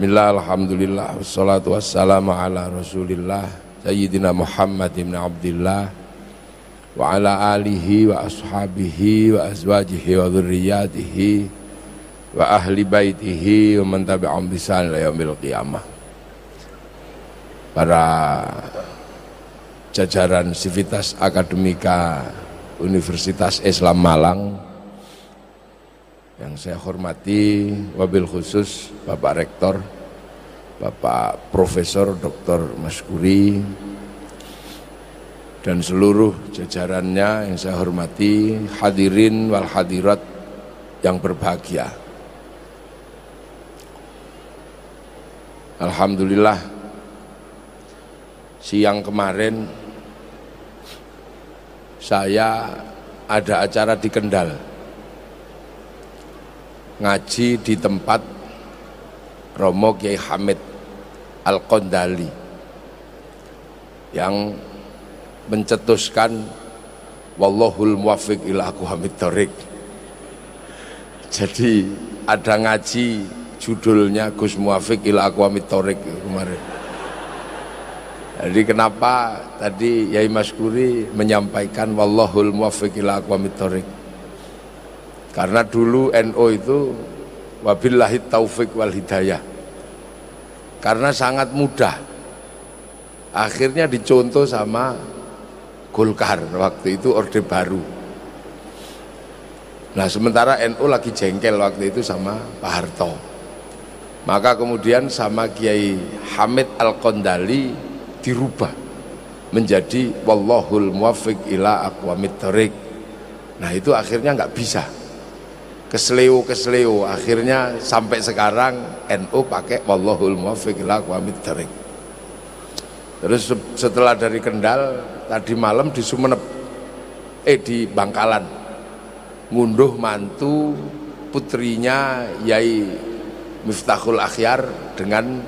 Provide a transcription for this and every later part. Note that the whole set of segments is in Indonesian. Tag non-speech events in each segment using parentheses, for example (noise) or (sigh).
Bismillah, Alhamdulillah, wassalatu wassalamu ala rasulillah Sayyidina Muhammad ibn Abdullah Wa ala alihi wa ashabihi wa azwajihi wa dhurriyatihi Wa ahli baitihi wa man bisan la yaumil qiyamah. Para jajaran Sivitas Akademika Universitas Islam Malang yang saya hormati wabil khusus Bapak Rektor, Bapak Profesor Dr. Maskuri, dan seluruh jajarannya yang saya hormati, hadirin wal hadirat yang berbahagia. Alhamdulillah, siang kemarin saya ada acara di Kendal ngaji di tempat Romo Kiai Hamid Al-Qondali yang mencetuskan Wallahul muwafiq ila aku hamid Torik jadi ada ngaji judulnya Gus Muwafiq ila aku hamid Torik kemarin. Jadi kenapa tadi Yai Mas Kuri menyampaikan Wallahul muwafiq ila aku hamid Torik karena dulu NO itu wabillahi taufik wal hidayah. Karena sangat mudah. Akhirnya dicontoh sama Golkar waktu itu Orde Baru. Nah sementara NU lagi jengkel waktu itu sama Pak Harto. Maka kemudian sama Kiai Hamid Al-Kondali dirubah menjadi Wallahul muwafiq ila aqwamit Nah itu akhirnya nggak bisa kesleo kesleo akhirnya sampai sekarang NU pakai wallahul muwaffiq ila aqwamit terus setelah dari Kendal tadi malam di Sumeneb. Eh di Bangkalan. Ngunduh mantu putrinya Yai Miftahul Akhyar dengan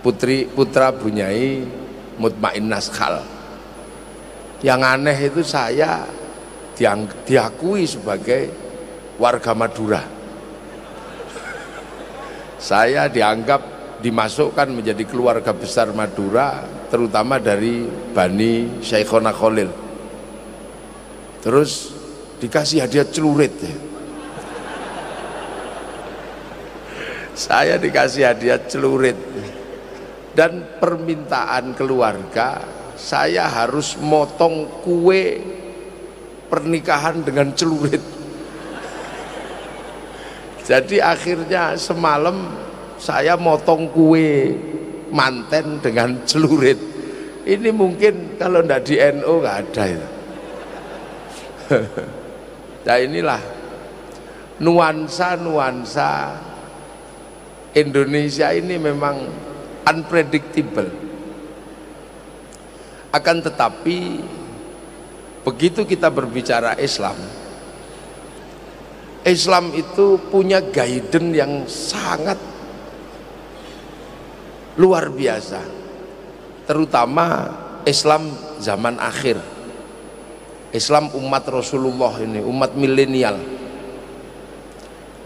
putri putra Bunyai Mutmain Naskhal. Yang aneh itu saya diakui sebagai warga Madura. Saya dianggap dimasukkan menjadi keluarga besar Madura, terutama dari Bani Syekhona Khalil. Terus dikasih hadiah celurit. Saya dikasih hadiah celurit dan permintaan keluarga saya harus motong kue pernikahan dengan celurit jadi akhirnya semalam saya motong kue manten dengan celurit. Ini mungkin kalau ndak di NU nggak ada itu. (laughs) nah inilah nuansa-nuansa Indonesia ini memang unpredictable. Akan tetapi begitu kita berbicara Islam, Islam itu punya guidance yang sangat luar biasa terutama Islam zaman akhir. Islam umat Rasulullah ini umat milenial.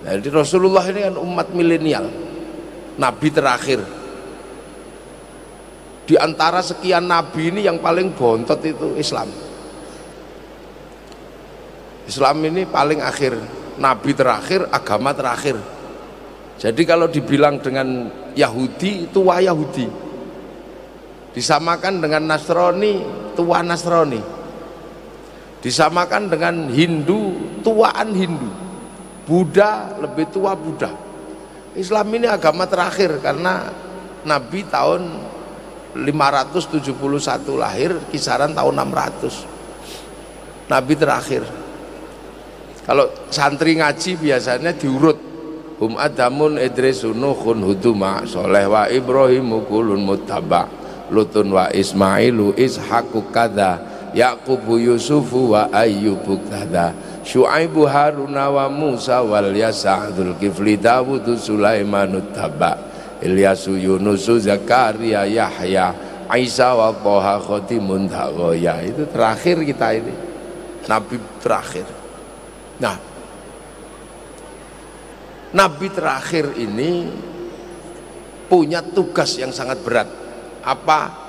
Jadi Rasulullah ini kan umat milenial nabi terakhir. Di antara sekian nabi ini yang paling bontot itu Islam. Islam ini paling akhir nabi terakhir, agama terakhir. Jadi kalau dibilang dengan Yahudi, tua Yahudi. Disamakan dengan Nasrani, tua Nasrani. Disamakan dengan Hindu, tuaan Hindu. Buddha lebih tua Buddha. Islam ini agama terakhir karena Nabi tahun 571 lahir, kisaran tahun 600. Nabi terakhir. Kalau santri ngaji biasanya diurut. Hum adamun idrisun nuhun huduma. Soleh wa ibrahimu kulun muttaba lutun wa ismailu ishaku kada. Yaqubu yusufu wa ayyubu kada. Syuaibu haruna wa musa wal yasa kifli dawudu sulaimanu taba ilyasu yunusu zakaria yahya. Isa wa Toha khotimun itu terakhir kita ini. Nabi terakhir Nah, Nabi terakhir ini punya tugas yang sangat berat. Apa?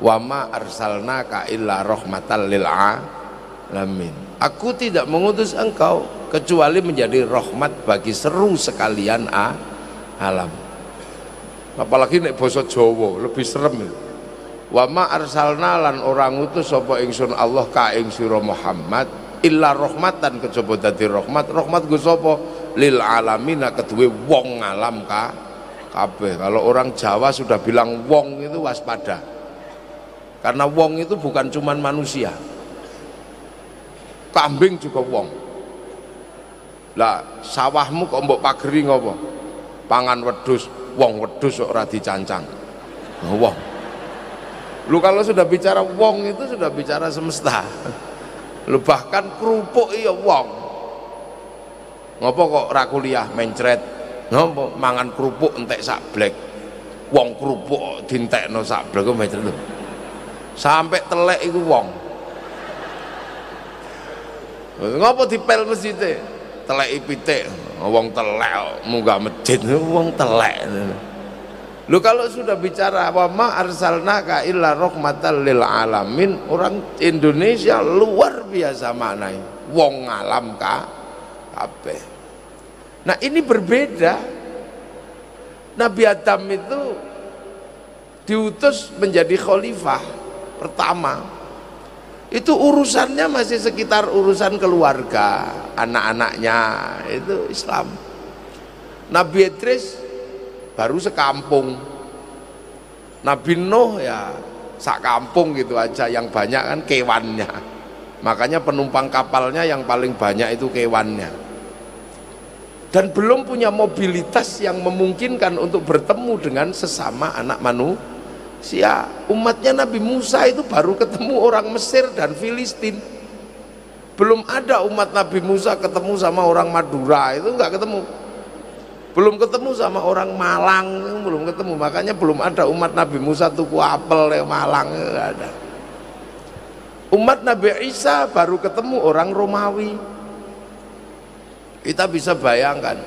Wama arsalna ka illa rahmatal lil alamin. Aku tidak mengutus engkau kecuali menjadi rahmat bagi seru sekalian a, alam. Apalagi nek basa Jawa lebih serem wama arsalna lan orang utus sapa ingsun Allah ka ing Muhammad illa rahmatan kejaba dadi rahmat. Rahmat go sapa? Lil alamina kedue wong alam ka kabeh. Kalau orang Jawa sudah bilang wong itu waspada. Karena wong itu bukan cuman manusia. Kambing juga wong. Lah sawahmu kok mbok pageri ngopo? Pangan wedus wong wedus kok ora dicancang. Wong. Lu kalau sudah bicara wong itu sudah bicara semesta lu bahkan kerupuk iya wong. Ngopo kok rakuliah mencret? Ngopo mangan kerupuk entek sak blek? Wong kerupuk dintekno sak blek kok mencret sampai telek itu wong. Ngopo dipel masjid telek pitik wong telek munggah masjid. Wong telek Lu kalau sudah bicara wa ma arsalnaka illa rahmatan lil alamin, orang Indonesia luar biasa maknai. Wong alam ka kabeh. Nah, ini berbeda. Nabi Adam itu diutus menjadi khalifah pertama. Itu urusannya masih sekitar urusan keluarga, anak-anaknya, itu Islam. Nabi Idris baru sekampung. Nabi Nuh ya sak kampung gitu aja yang banyak kan kewannya. Makanya penumpang kapalnya yang paling banyak itu kewannya. Dan belum punya mobilitas yang memungkinkan untuk bertemu dengan sesama anak manusia. Umatnya Nabi Musa itu baru ketemu orang Mesir dan Filistin. Belum ada umat Nabi Musa ketemu sama orang Madura itu nggak ketemu belum ketemu sama orang Malang belum ketemu. Makanya belum ada umat Nabi Musa tuku apel yang Malang nggak ada. Umat Nabi Isa baru ketemu orang Romawi. Kita bisa bayangkan.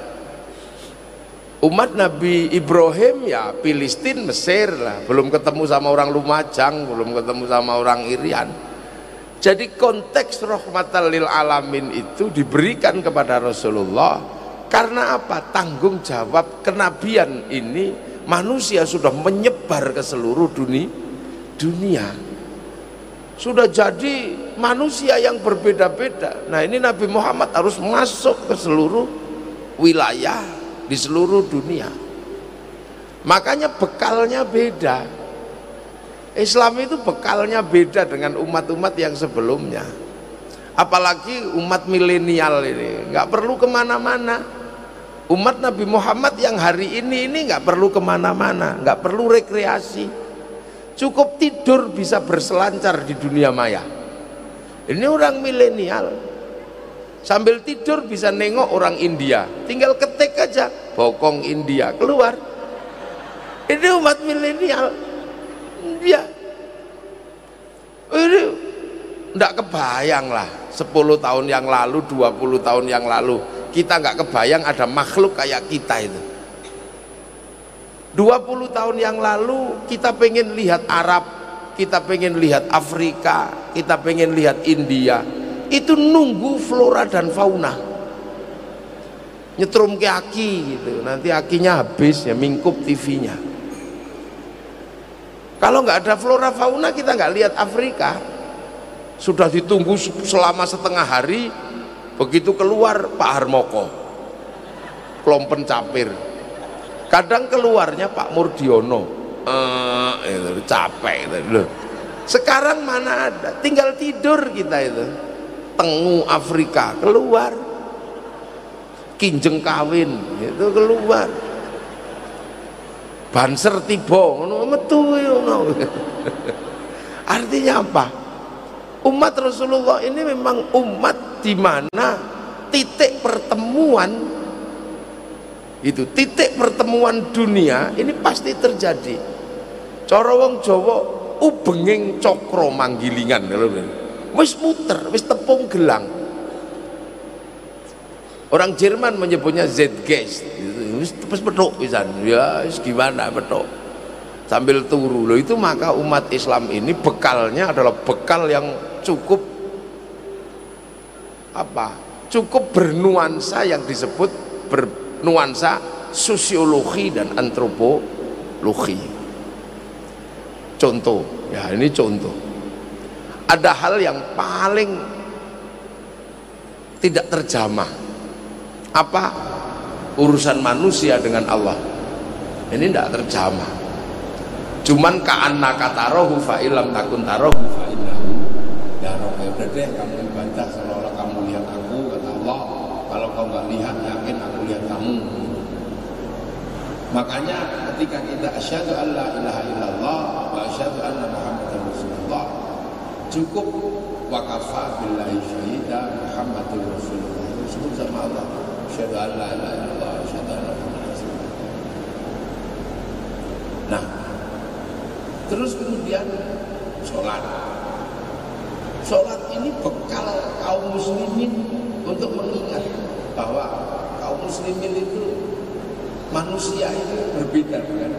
Umat Nabi Ibrahim ya Filistin Mesir lah. Belum ketemu sama orang Lumajang belum ketemu sama orang Irian. Jadi konteks rahmatan lil alamin itu diberikan kepada Rasulullah karena apa? Tanggung jawab kenabian ini manusia sudah menyebar ke seluruh dunia. dunia. Sudah jadi manusia yang berbeda-beda. Nah, ini Nabi Muhammad harus masuk ke seluruh wilayah di seluruh dunia. Makanya bekalnya beda. Islam itu bekalnya beda dengan umat-umat yang sebelumnya. Apalagi umat milenial ini, nggak perlu ke mana-mana umat Nabi Muhammad yang hari ini ini nggak perlu ke mana-mana nggak perlu rekreasi. Cukup tidur bisa berselancar di dunia maya. Ini orang milenial. Sambil tidur bisa nengok orang India. Tinggal ketik aja bokong India keluar. Ini umat milenial. Dia ini enggak kebayang lah 10 tahun yang lalu 20 tahun yang lalu kita nggak kebayang ada makhluk kayak kita itu. 20 tahun yang lalu kita pengen lihat Arab kita pengen lihat Afrika kita pengen lihat India. Itu nunggu flora dan fauna. Nyetrum ke aki gitu. Nanti akinya habis ya mingkup TV-nya kalau nggak ada flora fauna kita nggak lihat Afrika. Sudah ditunggu selama setengah hari begitu keluar Pak Harmoko. Kelompen capir. Kadang keluarnya Pak Murdiono. Eh, itu capek itu. Loh. Sekarang mana ada? Tinggal tidur kita itu. Tengu Afrika keluar. Kinjeng kawin itu keluar. Banser tiba metu (laughs) artinya apa umat Rasulullah ini memang umat di mana titik pertemuan itu titik pertemuan dunia ini pasti terjadi. Cara wong Jawa ubenging cokro manggilingan wis muter wis tepung gelang. Orang Jerman menyebutnya Zeitgeist. Terus petuk pisan. Ya gimana petuk? Sambil turu. Loh itu maka umat Islam ini bekalnya adalah bekal yang cukup apa? Cukup bernuansa yang disebut bernuansa sosiologi dan antropologi. Contoh ya ini contoh. Ada hal yang paling tidak terjamah. Apa? Urusan manusia dengan Allah. Ini tidak terjamah. Cuman ka'anna katarohu fa'ilam takun tarohu fa'innahu daroh ya udah deh kamu ibadah seolah-olah kamu lihat aku kata Allah. Kalau kau nggak lihat yakin aku lihat kamu. Makanya ketika kita asyhadu an la ilaha illallah wa asyhadu anna muhammadar rasulullah cukup wakafa billahi syahida muhammadur rasulullah. Sebut sama Allah. Asyhadu an la ilaha illallah asyhadu anna muhammadar rasulullah. Nah terus kemudian sholat sholat ini bekal kaum muslimin untuk mengingat bahwa kaum muslimin itu manusia itu berbeda dengan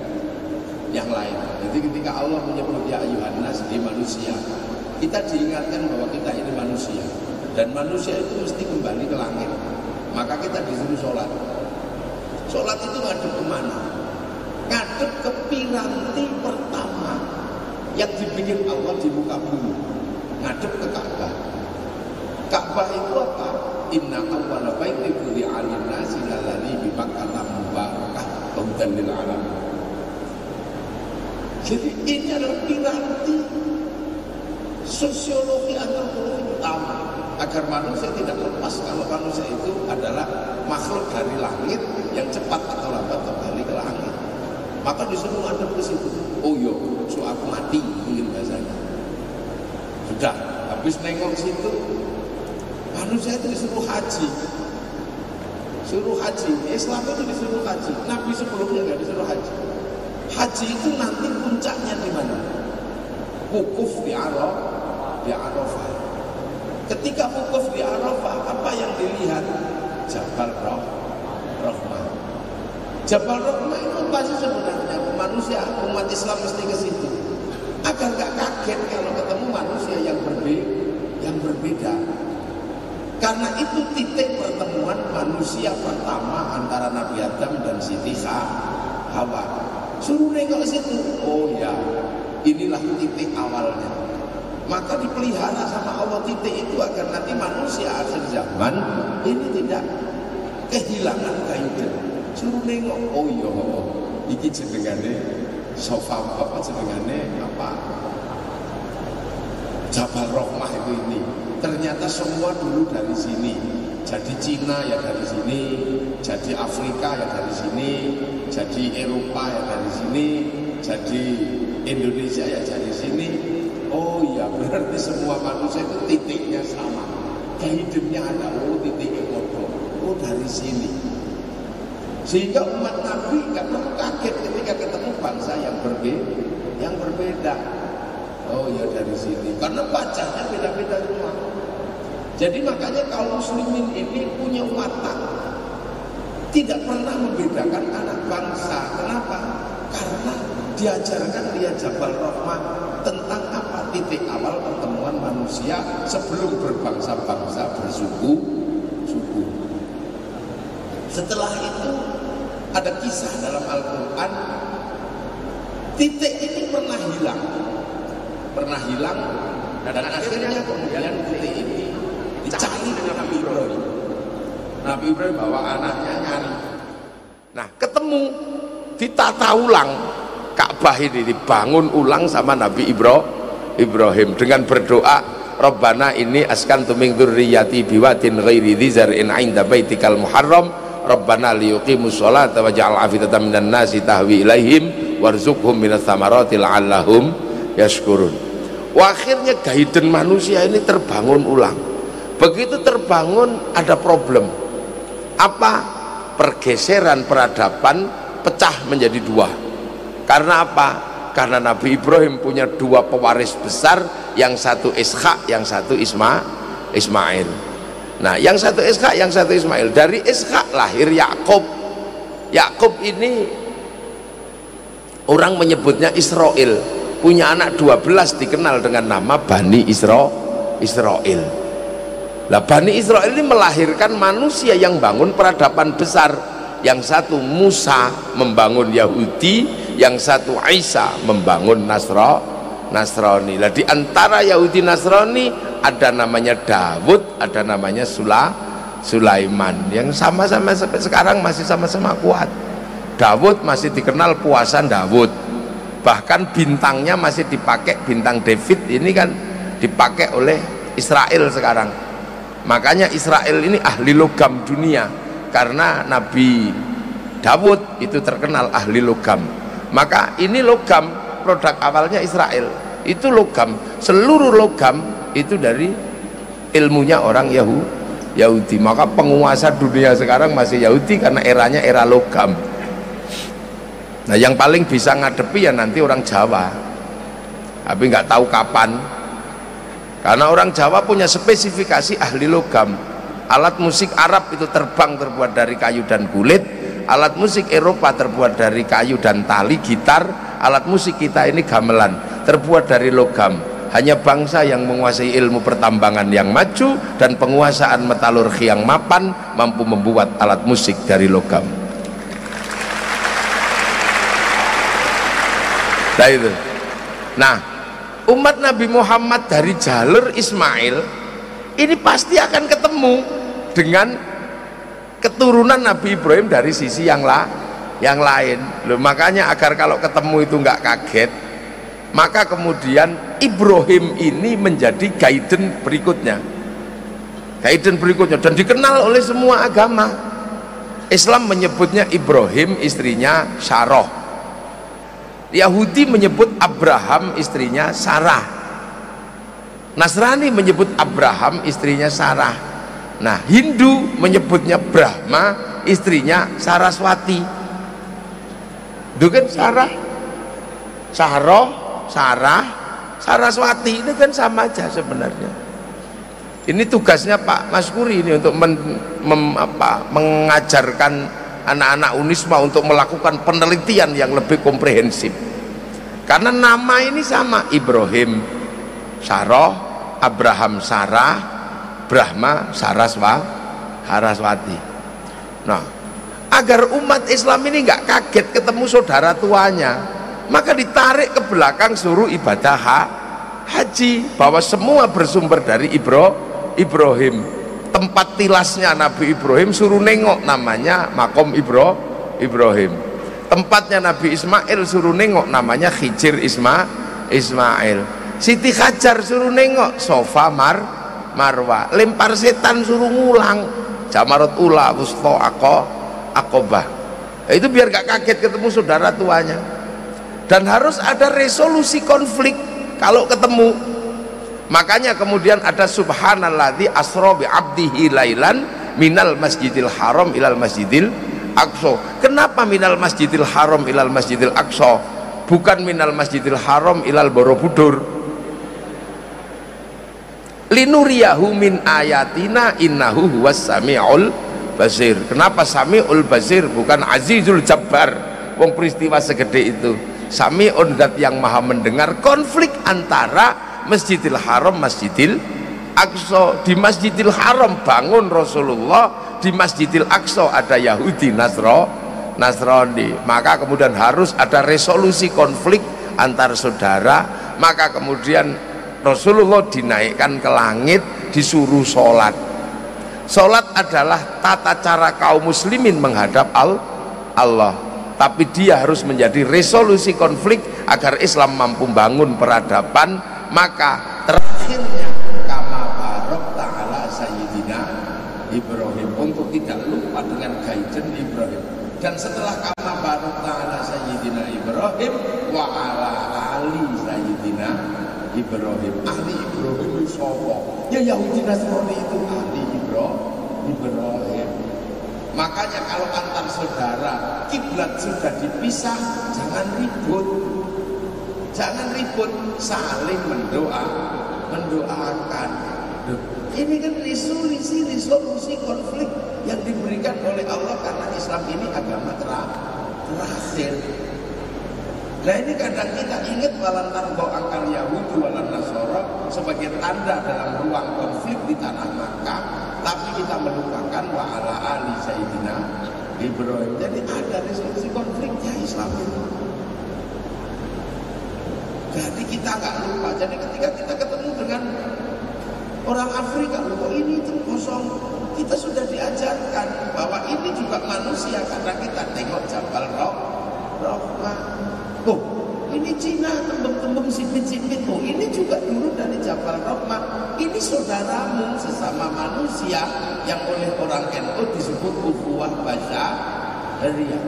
yang lain. Jadi ketika Allah menyebut ya ayuhan nas di manusia. Kita diingatkan bahwa kita ini manusia. Dan manusia itu mesti kembali ke langit. Maka kita disuruh sholat. Sholat itu ngadep ke mana? Ngadep ke piranti pertama yang dibikin Allah di muka bumi ngadep ke Ka'bah Ka'bah itu apa? Inna awwala baiti wudi'a lin-nasi lalladzi bi Makkah mubarakah hudan lil alamin. Jadi ini adalah piranti sosiologi antropologi utama. Agar manusia tidak lepas kalau manusia itu adalah makhluk dari langit yang cepat atau lambat kembali ke langit. Maka disuruh ngadep ke situ. Oh yo iya, so mati habis nengok situ manusia itu disuruh haji. Suruh haji. Islam itu disuruh haji. Nabi sebelumnya nggak disuruh haji. Haji itu nanti puncaknya di mana? Wukuf di Arafah di Arafah. Ketika wukuf di Arafah apa yang dilihat? Jabal Roh Rahmah Jabal Rahmah itu pasti sebenarnya? Manusia umat Islam mesti ke situ. Agar nggak kaget kalau ketemu manusia yang berbeda yang berbeda karena itu titik pertemuan manusia pertama antara Nabi Adam dan Siti Hawa. Suruh nengok situ. Oh ya. Inilah titik awalnya. Maka dipelihara sama Allah. Titik itu agar nanti manusia akhir zaman ini tidak kehilangan kaidah suruh nengok. Oh iya iki jenengane sofa apa jenengane? Apa? Jabal Rohmah itu ini ternyata semua dulu dari sini. Jadi Cina ya dari sini jadi Afrika ya dari sini jadi Eropa ya dari sini jadi Indonesia ya dari sini. Oh iya berarti semua manusia itu titiknya sama. Hidupnya ada oh titiknya kodoh oh dari sini. Sehingga umat Nabi perlu kaget ketika ketemu bangsa yang berbeda, yang berbeda. Oh ya dari sini, karena wajahnya beda-beda. semua. Jadi makanya kaum muslimin ini punya watak tidak pernah membedakan anak bangsa. Kenapa? Karena diajarkan dia Jabal Rahmah tentang apa titik awal pertemuan manusia sebelum berbangsa-bangsa bersuku suku. Setelah itu ada kisah dalam Al-Quran titik ini pernah hilang pernah hilang dan, dan akhirnya kemudian titik ini dengan Nabi Ibrahim. Nabi Ibrahim bawa anaknya nyari. Nah ketemu ditata ulang. Ka'bah ini dibangun ulang sama Nabi Ibrahim. Dengan berdoa Rabbana ini askan tuming dzurriyyati biwatin ghairi dzar'in 'inda baitikal muharram. Rabbana liyuqimus sholata waj'al afidatan minan nasi tahwi ilaihim warzuqhum minas thamarati la'allahum yashkurun. Akhirnya gaiden manusia ini terbangun ulang. Begitu terbangun ada problem. Apa? Pergeseran peradaban pecah menjadi dua. Karena apa? Karena Nabi Ibrahim punya dua pewaris besar, yang satu Ishak, yang satu Isma, Ismail nah yang satu Ishak yang satu Ismail dari Ishak lahir Yakub Yakub ini orang menyebutnya Israel punya anak 12 dikenal dengan nama Bani Isra Israel lah Bani Israel ini melahirkan manusia yang bangun peradaban besar. Yang satu Musa membangun Yahudi yang satu Isa membangun Nasra Nasrani. Lah di antara Yahudi Nasrani ada namanya Dawud ada namanya Sula Sulaiman. Yang sama-sama sampai sekarang masih sama-sama kuat. Dawud masih dikenal puasan Dawud. Bahkan bintangnya masih dipakai bintang David ini kan dipakai oleh Israel sekarang makanya Israel ini ahli logam dunia. Karena Nabi Dawud itu terkenal ahli logam. Maka ini logam produk awalnya Israel. Itu logam. Seluruh logam itu dari ilmunya orang Yahudi Yahudi. Maka penguasa dunia sekarang masih Yahudi karena eranya era logam. Nah yang paling bisa ngadepi ya nanti orang Jawa. Tapi nggak tahu kapan karena orang Jawa punya spesifikasi ahli logam. Alat musik Arab itu terbang terbuat dari kayu dan kulit. Alat musik Eropa terbuat dari kayu dan tali gitar. Alat musik kita ini gamelan terbuat dari logam. Hanya bangsa yang menguasai ilmu pertambangan yang maju dan penguasaan metalurgi yang mapan mampu membuat alat musik dari logam. Nah itu. Nah umat Nabi Muhammad dari jalur Ismail ini pasti akan ketemu dengan keturunan Nabi Ibrahim dari sisi yang lah yang lain. Loh, makanya agar kalau ketemu itu nggak kaget maka kemudian Ibrahim ini menjadi guidance berikutnya. Guidance berikutnya. Dan dikenal oleh semua agama. Islam menyebutnya Ibrahim istrinya Saroh Yahudi menyebut Abraham istrinya Sarah. Nasrani menyebut Abraham istrinya Sarah. Nah Hindu menyebutnya Brahma istrinya Saraswati. Itu kan Sarah? Saroh Sarah Saraswati. Itu kan sama aja sebenarnya. Ini tugasnya Pak Mas Kuri ini untuk men, mem, apa, mengajarkan anak-anak Unisma untuk melakukan penelitian yang lebih komprehensif. Karena nama ini sama Ibrahim Saroh Abraham Sarah Brahma Saraswa Saraswati. Nah agar umat Islam ini nggak kaget ketemu saudara tuanya maka ditarik ke belakang suruh ibadah ha, haji bahwa semua bersumber dari Ibro, Ibrahim tempat tilasnya Nabi Ibrahim suruh nengok namanya makom Ibro, Ibrahim. Tempatnya Nabi Ismail suruh nengok namanya Khijir Isma, Ismail. Siti Hajar suruh nengok sofa mar marwa. Lempar setan suruh ngulang. Jamarot ula wusto ako akobah. Itu biar gak kaget ketemu saudara tuanya. Dan harus ada resolusi konflik kalau ketemu makanya kemudian ada subhanalladzi asra bi abdihi lailan minal masjidil haram ilal masjidil aqsa. Kenapa minal masjidil haram ilal masjidil aqsa? Bukan minal masjidil haram ilal borobudur. Linuriyahu min ayatina innahu huwas samiul basir. Kenapa samiul basir? Bukan azizul jabbar. Wong peristiwa segede itu. Sami'un dat yang maha mendengar. Konflik antara Masjidil Haram Masjidil Aqsa. Di Masjidil Haram bangun Rasulullah di Masjidil Aqsa ada Yahudi Nasro Nasrani. Maka kemudian harus ada resolusi konflik antar saudara. Maka kemudian Rasulullah dinaikkan ke langit disuruh sholat. Sholat adalah tata cara kaum muslimin menghadap Allah. Tapi dia harus menjadi resolusi konflik agar Islam mampu bangun peradaban maka terakhirnya kama barok ta'ala sayyidina Ibrahim untuk tidak lupa dengan guidance Ibrahim. Dan setelah kama barok ta'ala sayyidina Ibrahim wa ala ali sayyidina Ibrahim. Ahli Ibrahim itu ya Yahudi Nasrani itu ahli Ibrahim. Ibrahim. Makanya kalau antar saudara kiblat sudah dipisah jangan ribut jangan ribut saling mendoa mendoakan ini kan resolusi resolusi konflik yang diberikan oleh Allah karena Islam ini agama terakhir Nah ini kadang kita ingat walantar kau akal Yahudi walan Nasoro sebagai tanda dalam ruang konflik di tanah Makkah, tapi kita melupakan wa ala ali Sayyidina Ibrahim. Jadi ada resolusi konfliknya Islam ini. Jadi kita nggak lupa. Jadi ketika kita ketemu dengan orang Afrika, loh ini itu kosong. Kita sudah diajarkan bahwa ini juga manusia karena kita tengok Jabal Roh, Rohmah. Oh, ini Cina tembem-tembem sipit-sipit. Oh, ini juga dulu dari Jabal Rahmah. Ini saudaramu sesama manusia yang oleh orang NU disebut ukhuwah basya dari yang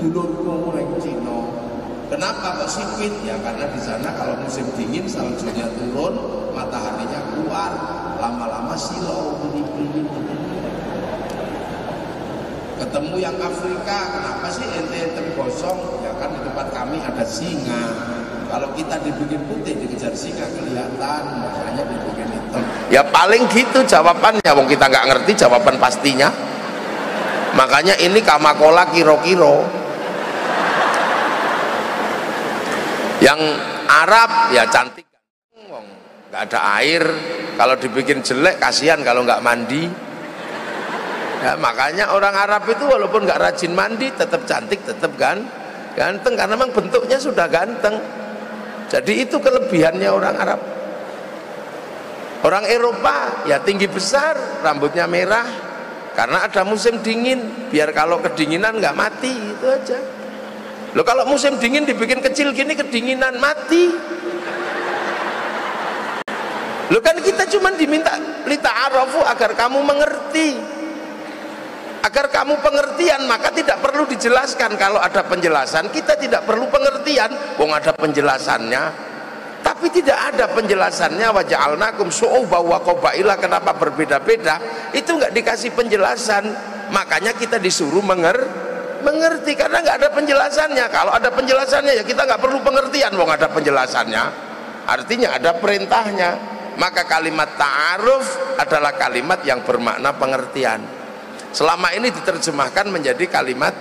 dulur mulai Cina. Kenapa kok sipit? Ya karena di sana kalau musim dingin saljunya turun, mataharinya keluar, lama-lama silau bunyi-bunyi ketemu yang Afrika kenapa sih ente ente gosong ya kan di tempat kami ada singa. Kalau kita dibikin putih dikejar singa kelihatan. Makanya dibikin hitam. Ya paling gitu jawabannya. Wong kita nggak ngerti jawaban pastinya. Makanya ini kamakola kiro-kiro yang Arab ya cantik nggak ada air. Kalau dibikin jelek kasihan kalau nggak mandi. Ya, makanya orang Arab itu walaupun nggak rajin mandi tetap cantik tetap kan ganteng karena memang bentuknya sudah ganteng. Jadi itu kelebihannya orang Arab. Orang Eropa ya tinggi besar rambutnya merah. Karena ada musim dingin biar kalau kedinginan nggak mati itu aja lo kalau musim dingin dibikin kecil gini kedinginan mati. Lo kan kita cuma diminta lita arafu agar kamu mengerti. Agar kamu pengertian maka tidak perlu dijelaskan. Kalau ada penjelasan kita tidak perlu pengertian. Wong ada penjelasannya tapi tidak ada penjelasannya. Wajah alnakum su'uba wa qabaila. Kenapa berbeda-beda? Itu nggak dikasih penjelasan. Makanya kita disuruh menger mengerti karena nggak ada penjelasannya. Kalau ada penjelasannya ya kita nggak perlu pengertian wong ada penjelasannya. Artinya ada perintahnya. Maka kalimat ta'aruf adalah kalimat yang bermakna pengertian. Selama ini diterjemahkan menjadi kalimat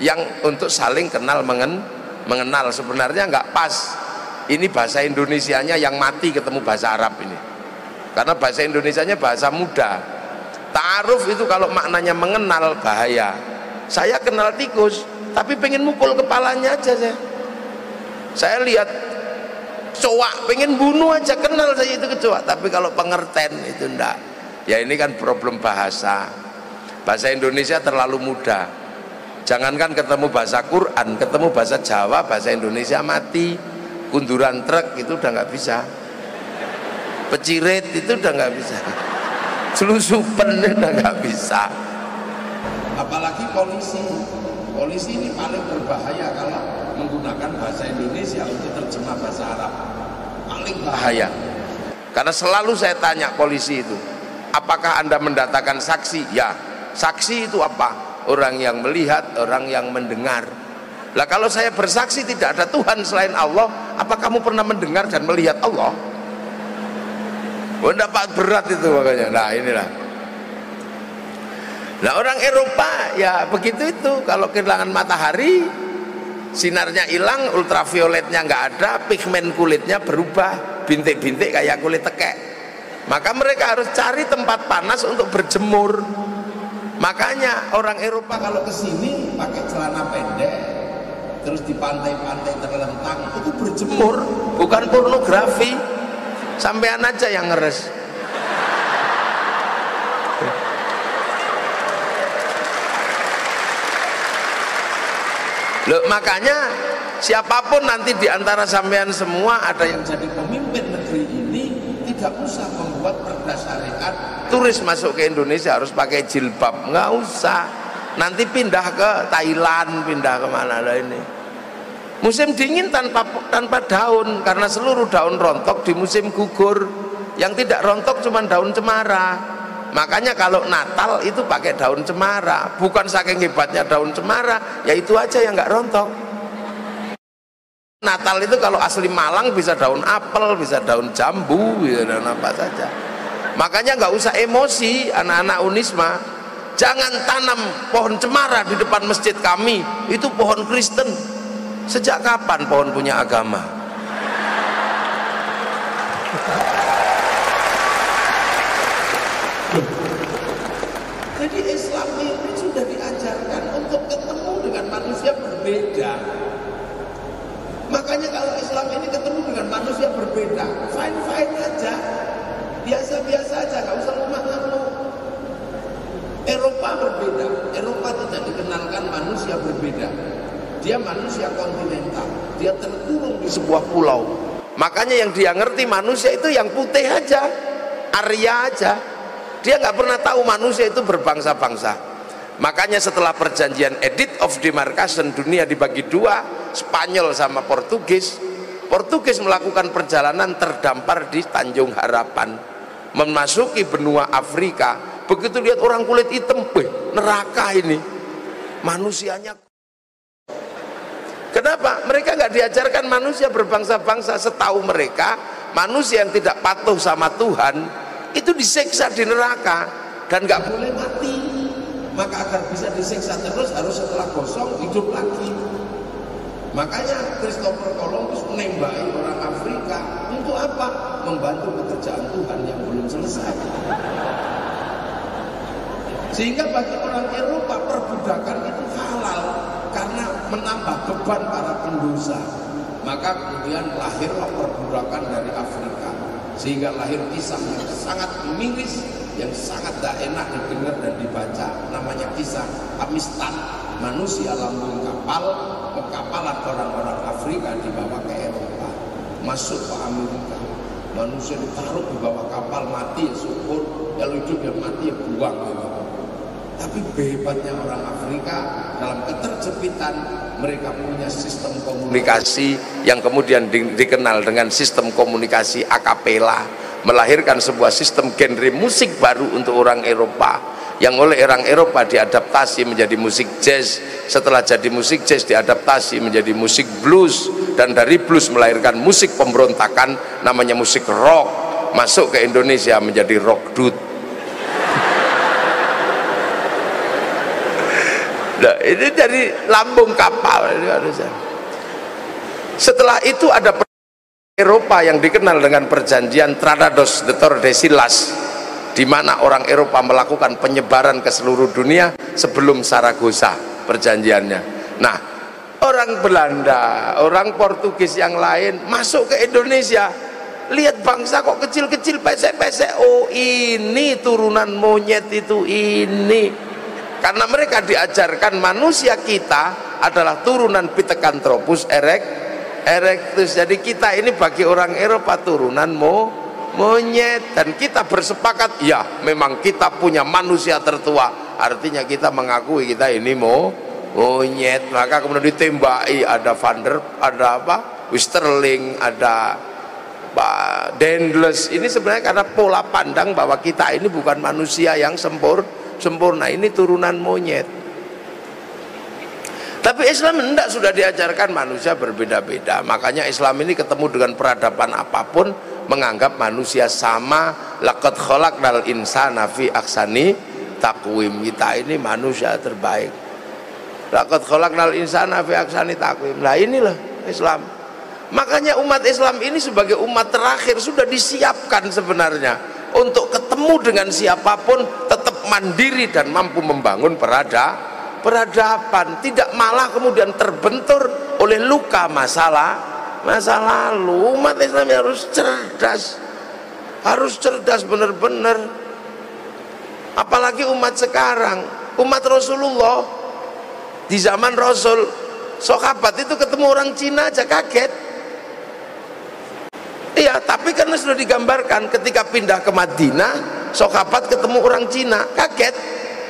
yang untuk saling kenal mengen, mengenal. Sebenarnya nggak pas. Ini bahasa Indonesianya yang mati ketemu bahasa Arab ini. Karena bahasa Indonesianya bahasa muda. Ta'aruf itu kalau maknanya mengenal bahaya saya kenal tikus tapi pengen mukul kepalanya aja saya saya lihat cowok pengen bunuh aja kenal saya itu kecoa tapi kalau pengertian itu enggak ya ini kan problem bahasa. Bahasa Indonesia terlalu mudah. Jangankan ketemu bahasa Quran ketemu bahasa Jawa bahasa Indonesia mati. Kunduran truk itu udah nggak bisa. Pecirit itu udah nggak bisa. Selusupen udah nggak bisa apalagi polisi. Polisi ini paling berbahaya kalau menggunakan bahasa Indonesia untuk terjemah bahasa Arab. Paling bahaya. Karena selalu saya tanya polisi itu apakah anda mendatangkan saksi? Ya saksi itu apa? Orang yang melihat orang yang mendengar. Lah kalau saya bersaksi tidak ada Tuhan selain Allah apa kamu pernah mendengar dan melihat Allah? Oh dapat berat itu makanya. Nah inilah nah orang Eropa ya begitu itu. Kalau kehilangan matahari sinarnya hilang ultravioletnya nggak ada pigmen kulitnya berubah bintik-bintik kayak kulit tekek. Maka mereka harus cari tempat panas untuk berjemur. Makanya orang Eropa kalau ke sini pakai celana pendek terus di pantai-pantai terlentang itu berjemur bukan pornografi. Sampean aja yang ngeres Loh, makanya siapa pun nanti di antara sampean semua ada yang jadi pemimpin negeri ini tidak usah membuat perda syariat. Turis masuk ke Indonesia harus pakai jilbab. Nggak usah. Nanti pindah ke Thailand pindah ke mana lah ini. Musim dingin tanpa tanpa daun karena seluruh daun rontok di musim gugur. Yang tidak rontok cuma daun cemara makanya kalau Natal itu pakai daun cemara. Bukan saking hebatnya daun cemara ya itu aja yang nggak rontok. Natal itu kalau asli Malang bisa daun apel, bisa daun jambu, bisa daun apa saja. makanya nggak usah emosi anak-anak unisma. Jangan tanam pohon cemara di depan masjid kami. Itu pohon Kristen. Sejak kapan pohon punya agama jadi Islam ini sudah diajarkan untuk ketemu dengan manusia berbeda makanya kalau Islam ini ketemu dengan manusia berbeda. Fine fine aja. Biasa-biasa aja nggak usah lemah-lemah Eropa berbeda. Eropa tidak dikenalkan manusia berbeda. Dia manusia kontinental. Dia terkurung di sebuah pulau. Makanya yang dia ngerti manusia itu yang putih aja. Arya aja. Dia nggak pernah tahu manusia itu berbangsa-bangsa makanya setelah perjanjian edit of demarcation dunia dibagi dua Spanyol sama Portugis Portugis melakukan perjalanan terdampar di Tanjung Harapan memasuki benua Afrika. Begitu lihat orang kulit hitam beh, neraka ini. Manusianya Kenapa? Mereka nggak diajarkan manusia berbangsa-bangsa setahu mereka manusia yang tidak patuh sama Tuhan itu disiksa di neraka dan nggak boleh mati maka agar bisa disiksa terus harus setelah kosong hidup lagi. Makanya Christopher Columbus menembaki orang Afrika untuk apa? membantu pekerjaan Tuhan yang belum selesai? Sehingga bagi orang Eropa perbudakan itu halal karena menambah beban para pendosa. Maka kemudian lahirlah perbudakan dari Afrika sehingga lahir kisah yang sangat miris yang sangat tidak enak didengar dan dibaca. Namanya kisah Amistan. Manusia lambung kapal kekapalan orang-orang Afrika dibawa ke Eropa. Masuk ke Amerika. Manusia ditaruh di bawah kapal mati ya syukur. Kalau hidup ya mati ya buang gitu. tapi hebatnya orang Afrika dalam keterjepitan mereka punya sistem komunikasi yang kemudian di, dikenal dengan sistem komunikasi akapela melahirkan sebuah sistem genre musik baru untuk orang Eropa yang oleh orang Eropa diadaptasi menjadi musik jazz setelah jadi musik jazz diadaptasi menjadi musik blues dan dari blues melahirkan musik pemberontakan namanya musik rock masuk ke Indonesia menjadi rock dude Nah, ini dari lambung kapal ini harusnya. Setelah itu ada Eropa yang dikenal dengan perjanjian Tratados de Tordesillas di mana orang Eropa melakukan penyebaran ke seluruh dunia sebelum Saragossa perjanjiannya. Nah, orang Belanda, orang Portugis yang lain masuk ke Indonesia lihat bangsa kok kecil-kecil pesek-pesek oh ini turunan monyet itu ini karena mereka diajarkan manusia kita adalah turunan Pithecanthropus erect, erectus. Jadi kita ini bagi orang Eropa turunan mo, monyet. Dan kita bersepakat ya memang kita punya manusia tertua. Artinya kita mengakui kita ini mo, monyet. Maka kemudian ditembaki ada Van der ada apa? Wisterling ada Pak Dendles. Ini sebenarnya karena pola pandang bahwa kita ini bukan manusia yang sempurna sempurna. Ini turunan monyet. Tapi Islam tidak sudah diajarkan manusia berbeda-beda. Makanya Islam ini ketemu dengan peradaban apa pun menganggap manusia sama. Laqad khalaqnal insana fi aksani takwim kita ini manusia terbaik. Laqad khalaqnal insana fi aksani takwim lah inilah Islam. Makanya umat Islam ini sebagai umat terakhir sudah disiapkan sebenarnya untuk ketemu dengan siapa pun tetap mandiri dan mampu membangun perada peradaban tidak malah kemudian terbentur oleh luka masalah masa lalu. Umat Islam harus cerdas harus cerdas benar-benar. Apalagi umat sekarang umat Rasulullah di zaman Rasul sahabat itu ketemu orang Cina aja kaget iya tapi karena sudah digambarkan ketika pindah ke Madinah sahabat ketemu orang Cina kaget.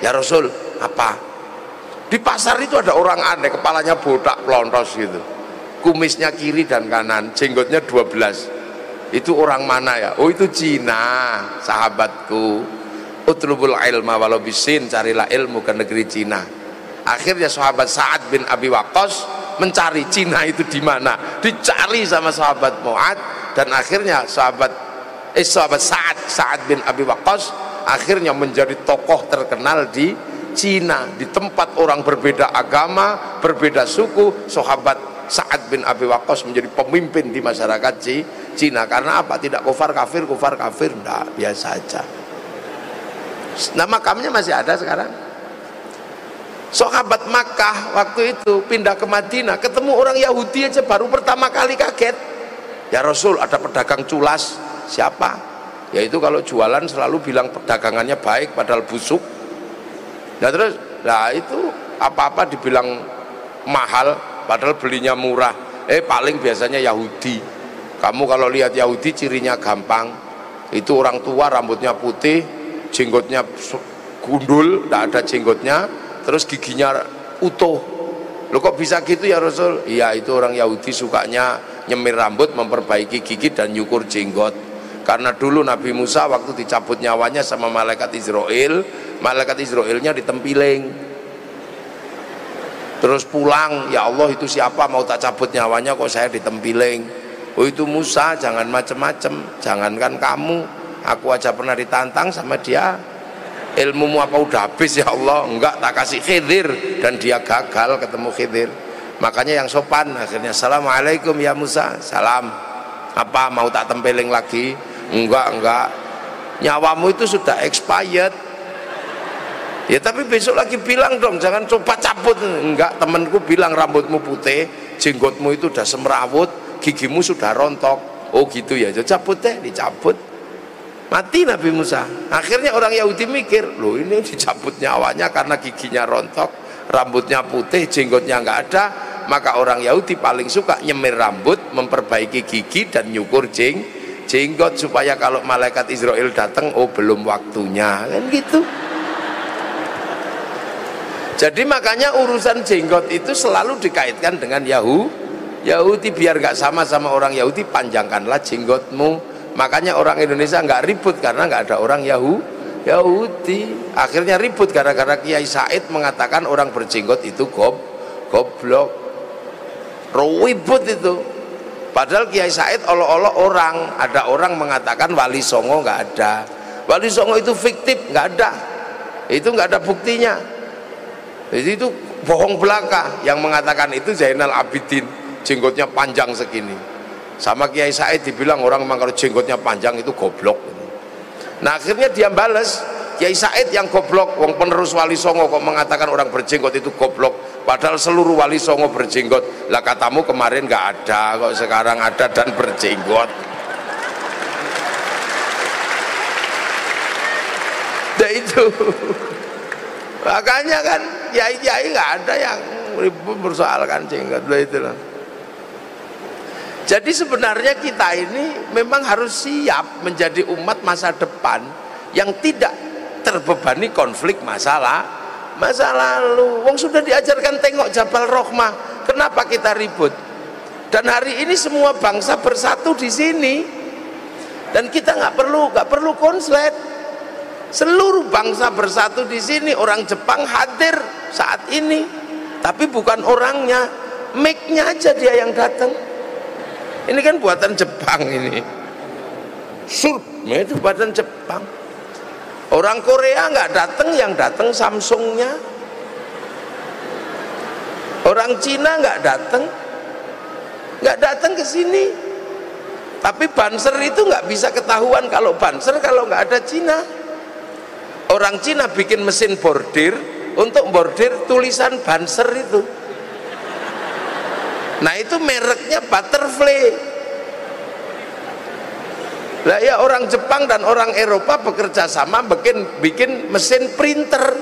Ya Rasul apa? Di pasar itu ada orang aneh kepalanya botak pelontos gitu. Kumisnya kiri dan kanan jenggotnya 12 itu orang mana ya? Oh itu Cina sahabatku. Utlubul ilma walau bisin carilah ilmu ke negeri Cina. Akhirnya sahabat Sa'ad bin Abi Waqqas mencari Cina itu di mana. Dicari sama sahabat Mu'ad dan akhirnya sahabat eh sahabat Sa'ad Sa'ad bin Abi Waqqas akhirnya menjadi tokoh terkenal di Cina di tempat orang berbeda agama berbeda suku sahabat Sa'ad bin Abi Waqqas menjadi pemimpin di masyarakat Cina. Karena apa? Tidak kufar kafir kufar kafir enggak biasa aja. Nama makamnya masih ada sekarang sahabat Makkah waktu itu pindah ke Madinah ketemu orang Yahudi aja baru pertama kali kaget. Ya Rasul ada pedagang culas. Siapa? Yaitu kalau jualan selalu bilang perdagangannya baik padahal busuk. Nah terus? Nah itu apa-apa dibilang mahal padahal belinya murah. Eh paling biasanya Yahudi. Kamu kalau lihat Yahudi cirinya gampang. Itu orang tua rambutnya putih jenggotnya gundul tidak ada jenggotnya terus giginya utuh. Lo kok bisa gitu ya Rasul? Iya itu orang Yahudi sukanya nyemir rambut memperbaiki gigi dan nyukur jenggot. Karena dulu Nabi Musa waktu dicabut nyawanya sama malaikat Israel malaikat Israelnya ditempiling. Terus pulang ya Allah itu siapa mau tak cabut nyawanya kok saya ditempiling? Oh itu Musa jangan macem-macem. Jangankan kamu. Aku aja pernah ditantang sama dia ilmumu apa udah habis ya Allah? Enggak tak kasih khidir. Dan dia gagal ketemu khidir. Makanya yang sopan akhirnya assalamualaikum ya Musa. Salam. Apa mau tak tempeling lagi? Enggak enggak. Nyawamu itu sudah expired. Ya tapi besok lagi bilang dong jangan coba cabut. Enggak temanku bilang rambutmu putih jenggotmu itu udah semrawut gigimu sudah rontok. Oh gitu ya cabut deh dicabut mati Nabi Musa. Akhirnya orang Yahudi mikir loh ini dicabut nyawanya karena giginya rontok rambutnya putih jenggotnya nggak ada. Maka orang Yahudi paling suka nyemir rambut memperbaiki gigi dan nyukur jeng jenggot supaya kalau malaikat Israel datang oh belum waktunya. Kan gitu. Jadi makanya urusan jenggot itu selalu dikaitkan dengan Yahudi Yahudi. Biar nggak sama sama orang Yahudi panjangkanlah jenggotmu makanya orang Indonesia nggak ribut karena nggak ada orang Yahudi Yahudi. Akhirnya ribut gara-gara Kiai Said mengatakan orang berjenggot itu gob goblok. Ribut itu. Padahal Kiai Said olo-olo orang. Ada orang mengatakan Wali Songo nggak ada. Wali Songo itu fiktif nggak ada. Itu nggak ada buktinya. Jadi itu bohong belaka yang mengatakan itu Zainal Abidin. Jenggotnya panjang segini sama Kiai Said dibilang orang memang kalau jenggotnya panjang itu goblok. Nah akhirnya dia balas Kiai Said yang goblok wong penerus wali songo kok mengatakan orang berjenggot itu goblok padahal seluruh wali songo berjenggot. Lah katamu kemarin nggak ada kok sekarang ada dan berjenggot. Nah itu. Makanya kan kiai-kiai nggak ada yang ribut mempersoalkan jenggot lah itulah jadi sebenarnya kita ini memang harus siap menjadi umat masa depan yang tidak terbebani konflik masalah masa lalu. Wong sudah diajarkan tengok Jabal Rohmah. Kenapa kita ribut? Dan hari ini semua bangsa bersatu di sini. Dan kita nggak perlu nggak perlu konslet. Seluruh bangsa bersatu di sini. Orang Jepang hadir saat ini. Tapi bukan orangnya, make-nya aja dia yang datang ini kan buatan Jepang ini. Surp itu buatan Jepang. Orang Korea nggak datang yang datang Samsungnya. Orang Cina nggak datang nggak datang ke sini. Tapi banser itu nggak bisa ketahuan kalau banser kalau nggak ada Cina. Orang Cina bikin mesin bordir untuk bordir tulisan banser itu nah itu mereknya butterfly. Lah ya orang Jepang dan orang Eropa bekerja sama bikin bikin mesin printer.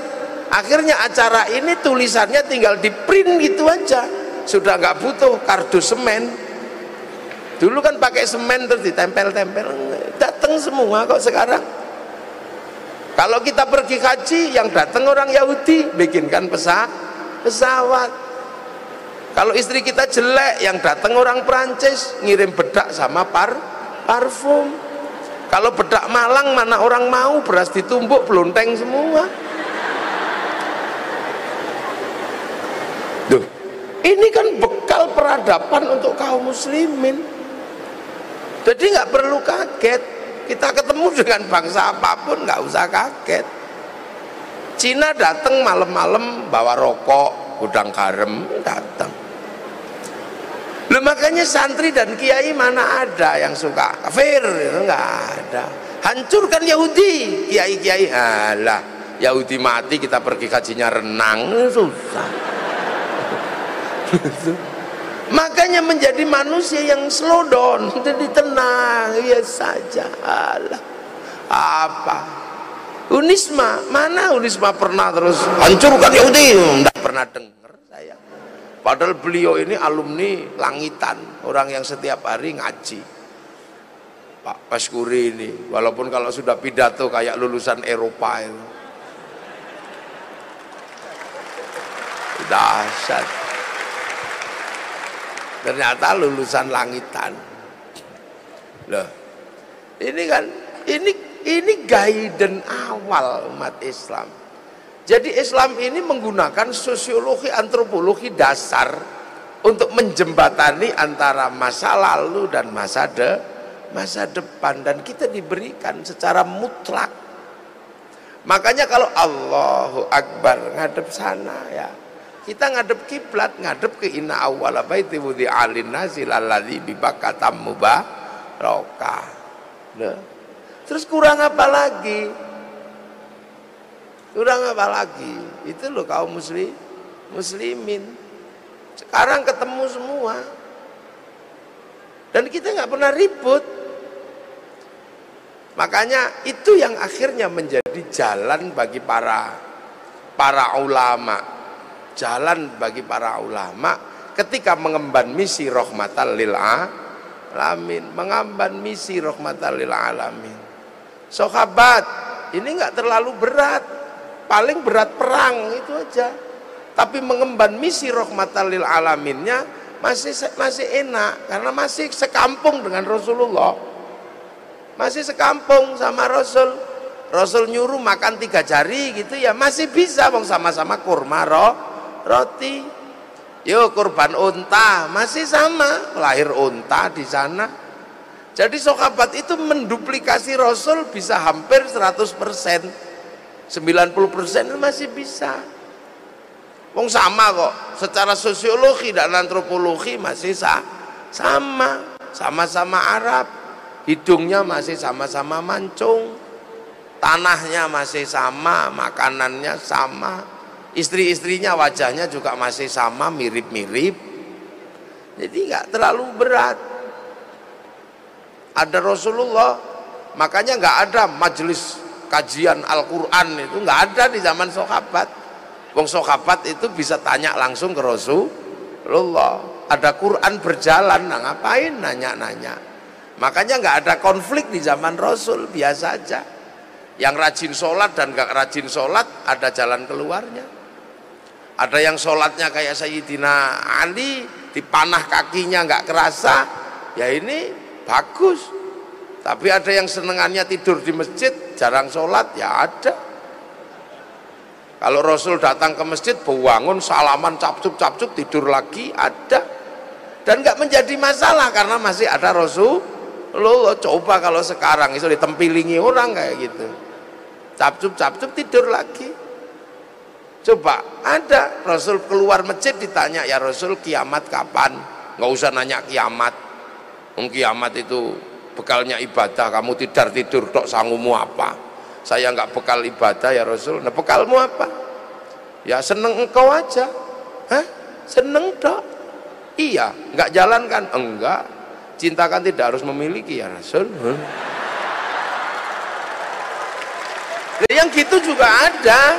Akhirnya acara ini tulisannya tinggal di print gitu aja. Sudah nggak butuh kardus semen. Dulu kan pakai semen terus ditempel-tempel. Datang semua kok sekarang. Kalau kita pergi haji yang datang orang Yahudi bikinkan pesawat pesawat kalau istri kita jelek yang datang orang Perancis ngirim bedak sama par parfum. Kalau bedak Malang mana orang mau beras ditumbuk belonteng semua. Duh, ini kan bekal peradaban untuk kaum muslimin. Jadi nggak perlu kaget. Kita ketemu dengan bangsa apa pun nggak usah kaget. Cina datang malam-malam bawa rokok gudang garam datang Loh makanya santri dan kiai mana ada yang suka kafir? Itu nggak ada. Hancurkan Yahudi. Kiai-kiai alah Yahudi mati kita pergi kajinya renang. Susah. (laughs) Makanya menjadi manusia yang slow down (laughs) jadi tenang ya saja alah. Apa? Unisma mana Unisma pernah terus? Hancurkan Yahudi tidak pernah dengar padahal beliau ini alumni langitan orang yang setiap hari ngaji. Pak Paskuri ini walaupun kalau sudah pidato kayak lulusan Eropa itu. Dahsyat. Ternyata lulusan langitan. Loh ini kan ini ini guidance awal umat Islam jadi Islam ini menggunakan sosiologi antropologi dasar untuk menjembatani antara masa lalu dan masa de, masa depan. Dan kita diberikan secara mutlak. Makanya kalau Allahu Akbar ngadep sana ya. Kita ngadep kiblat ngadep ke inna awwala baiti wudi alin nasil alladzi bi bakatam mubaraka nah. terus kurang apa lagi kurang apa lagi? Itu loh kaum muslim muslimin. Sekarang ketemu semua. Dan kita nggak pernah ribut. Makanya itu yang akhirnya menjadi jalan bagi para para ulama. Jalan bagi para ulama ketika mengemban misi rahmatan lil alamin. Mengemban misi rahmatan lil alamin. Sahabat ini enggak terlalu berat paling berat perang itu aja. Tapi mengemban misi rahmatan lil alaminnya masih masih enak. Karena masih sekampung dengan Rasulullah. Masih sekampung sama Rasul. Rasul nyuruh makan tiga jari gitu ya masih bisa bang sama-sama kurma roh roti. Yuk kurban unta masih sama. Lahir unta di sana. Jadi sahabat itu menduplikasi Rasul bisa hampir 100% 90% masih bisa. Wong sama kok. Secara sosiologi dan antropologi masih sa sama. Sama-sama Arab. Hidungnya masih sama-sama mancung. Tanahnya masih sama. Makanannya sama. Istri-istrinya wajahnya juga masih sama mirip-mirip. Jadi nggak terlalu berat. Ada Rasulullah makanya nggak ada majelis kajian Al-Quran itu nggak ada di zaman sahabat. Wong sahabat itu bisa tanya langsung ke Rasulullah. Ada Quran berjalan nah ngapain nanya-nanya? Makanya nggak ada konflik di zaman Rasul biasa aja. Yang rajin sholat dan gak rajin sholat ada jalan keluarnya. Ada yang sholatnya kayak Sayyidina Ali dipanah kakinya nggak kerasa ya ini bagus tapi ada yang senengannya tidur di masjid jarang sholat ya ada. Kalau Rasul datang ke masjid bangun salaman capcuk capcuk tidur lagi ada. Dan nggak menjadi masalah karena masih ada Rasul lo, coba kalau sekarang itu ditempilingi orang kayak gitu. Capcuk capcuk tidur lagi. Coba ada Rasul keluar masjid ditanya ya Rasul kiamat kapan? Nggak usah nanya kiamat. Kiamat itu bekalnya ibadah. Kamu tidur tidur tok sangumu apa? Saya nggak bekal ibadah ya Rasul. Nah bekalmu apa? Ya seneng engkau aja. Hah? Seneng dok? Iya. Kan? Enggak. Cinta kan tidak harus memiliki ya Rasul. Huh? Yang gitu juga ada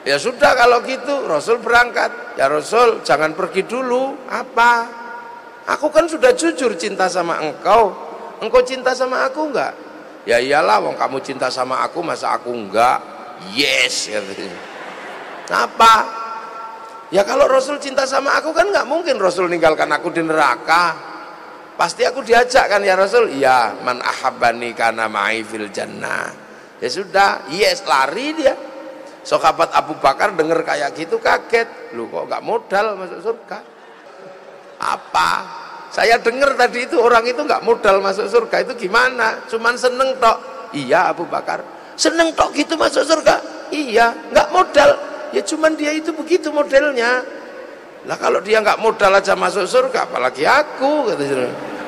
Ya sudah kalau gitu Rasul berangkat. Ya Rasul jangan pergi dulu. Apa? Aku kan sudah jujur cinta sama engkau. Engkau cinta sama aku enggak? Ya iyalah wong kamu cinta sama aku masa aku enggak? Yes katanya. Apa? Ya kalau Rasul cinta sama aku kan enggak mungkin Rasul ninggalkan aku di neraka. Pasti aku diajak kan ya Rasul? Iya, man ahabbani kana ma'i fil jannah. Ya sudah, yes lari dia Sahabat Abu Bakar dengar kayak gitu kaget. Lu kok nggak modal masuk surga? Apa? Saya dengar tadi itu orang itu nggak modal masuk surga itu gimana? Cuman seneng tok. Iya Abu Bakar. Seneng tok gitu masuk surga? Iya nggak modal. Ya cuman dia itu begitu modelnya. Lah kalau dia nggak modal aja masuk surga apalagi aku kata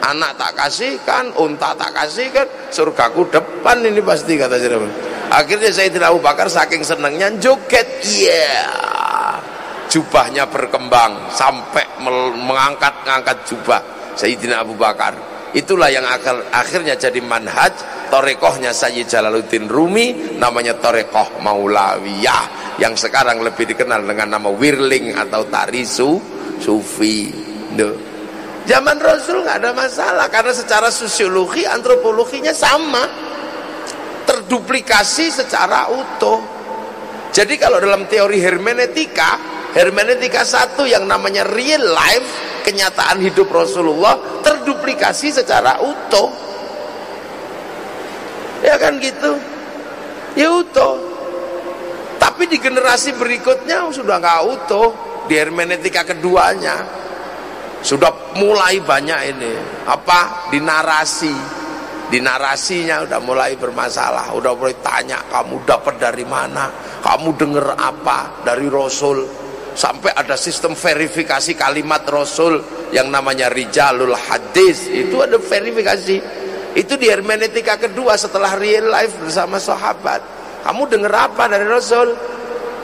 anak tak kasihkan unta tak kasihkan surgaku depan ini pasti kata akhirnya saya tidak Abu Bakar saking senangnya joget. Iya. yeah. Jubahnya berkembang sampai mengangkat-ngangkat jubah Sayyidina Abu Bakar. Itulah yang akhir, akhirnya jadi manhaj torekohnya Sayyid Jalaluddin Rumi namanya torekoh Maulawiyah yang sekarang lebih dikenal dengan nama Wirling atau Tarisu Sufi. Duh. zaman Rasul nggak ada masalah karena secara sosiologi antropologinya sama. Terduplikasi secara utuh. Jadi kalau dalam teori hermeneutika hermeneutika satu yang namanya real life kenyataan hidup Rasulullah terduplikasi secara utuh. Ya kan gitu? Ya utuh. Tapi di generasi berikutnya sudah nggak utuh. Di hermeneutika keduanya sudah mulai banyak ini. Apa? Di narasi. Di narasinya udah mulai bermasalah. Udah mulai tanya kamu dapat dari mana? Kamu dengar apa dari Rasul sampai ada sistem verifikasi kalimat Rasul yang namanya Rijalul Hadis. Itu ada verifikasi. Itu di hermeneutika kedua setelah real life bersama sahabat. Kamu dengar apa dari Rasul?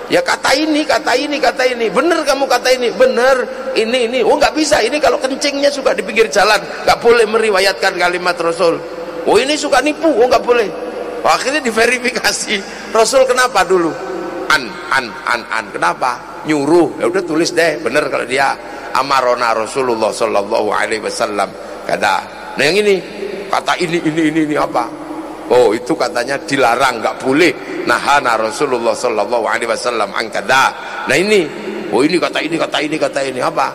Ya kata ini kata ini kata ini. Bener kamu kata ini? Bener ini ini. Oh nggak bisa. Ini kalau kencingnya suka di pinggir jalan nggak boleh meriwayatkan kalimat Rasul. Oh ini suka nipu. Oh nggak boleh. Akhirnya diverifikasi. Rasul kenapa dulu an an an an. Kenapa? Nyuruh. Ya udah tulis deh. Bener kalau dia. Amarona Rasulullah Shallallahu Alaihi Wasallam. Kata nah yang ini. Kata ini ini ini ini apa? Oh itu katanya dilarang. Nggak boleh. Nahana Rasulullah Sallallahu Alaihi Wasallam. Angkada nah ini. Oh ini kata ini kata ini kata ini apa?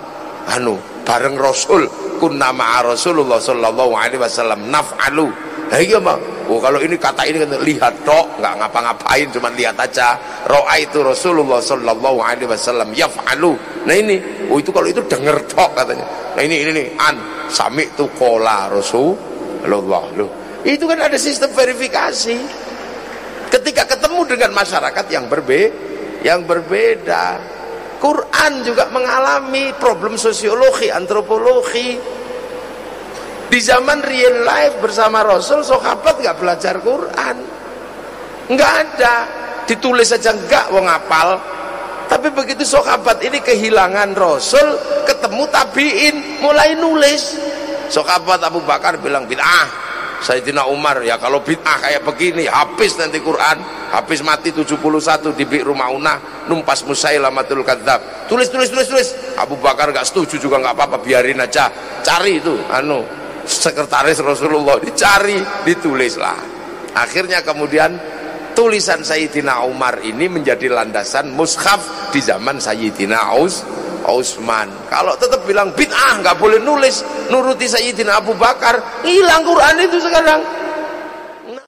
Anu bareng Rasul. Kun nama Rasulullah Sallallahu Alaihi Wasallam naf'alu. Nah iya mah oh kalau ini kata ini kata lihat tok. Nggak ngapa-ngapain cuma lihat aja. Roa itu Rasulullah Sallallahu Alaihi Wasallam yaf'alu. Nah ini. Oh itu kalau itu denger tok katanya. Nah ini ini nih an sami tu kola Rasul Allah loh itu kan ada sistem verifikasi. Ketika ketemu dengan masyarakat yang berbe yang berbeda. Quran juga mengalami problem sosiologi antropologi di zaman real life bersama Rasul sahabat nggak belajar Quran nggak ada ditulis saja enggak wong apal tapi begitu sahabat ini kehilangan Rasul ketemu tabiin mulai nulis Sahabat Abu Bakar bilang bid'ah. Sayyidina Umar ya kalau bid'ah kayak begini habis nanti Quran, habis mati 71 di rumah Una, numpas Musailamatul Kadzab. Tulis tulis tulis tulis. Abu Bakar gak setuju juga nggak apa-apa, biarin aja. Cari itu anu sekretaris Rasulullah dicari, ditulislah. Akhirnya kemudian tulisan Sayyidina Umar ini menjadi landasan mushaf di zaman Sayyidina Aus Utsman. Kalau tetap bilang bid'ah nggak boleh nulis nuruti Sayyidina Abu Bakar, hilang Quran itu sekarang. Nah,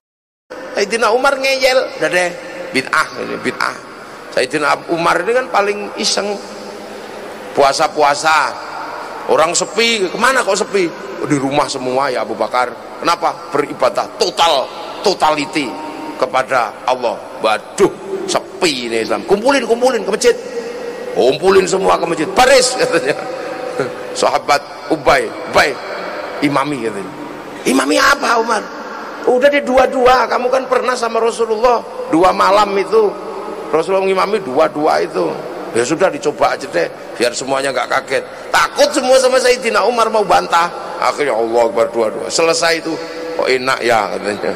Sayyidina Umar ngeyel, deh bid'ah ini bid'ah. Sayyidina Umar ini kan paling iseng puasa-puasa. Orang sepi, ke mana kok sepi? Oh, di rumah semua ya Abu Bakar. Kenapa? Beribadah total, totality kepada Allah. Waduh, sepi ini Islam. Kumpulin, kumpulin ke masjid kumpulin semua ke masjid baris katanya (laughs) sahabat Ubay Ubay imami katanya imami apa Umar udah deh dua-dua kamu kan pernah sama Rasulullah dua malam itu Rasulullah mengimami dua-dua itu ya sudah dicoba aja deh biar semuanya nggak kaget. Takut semua sama Sayyidina Umar mau bantah. Akhirnya Allah Akbar dua-dua. Selesai itu. Kok enak ya katanya.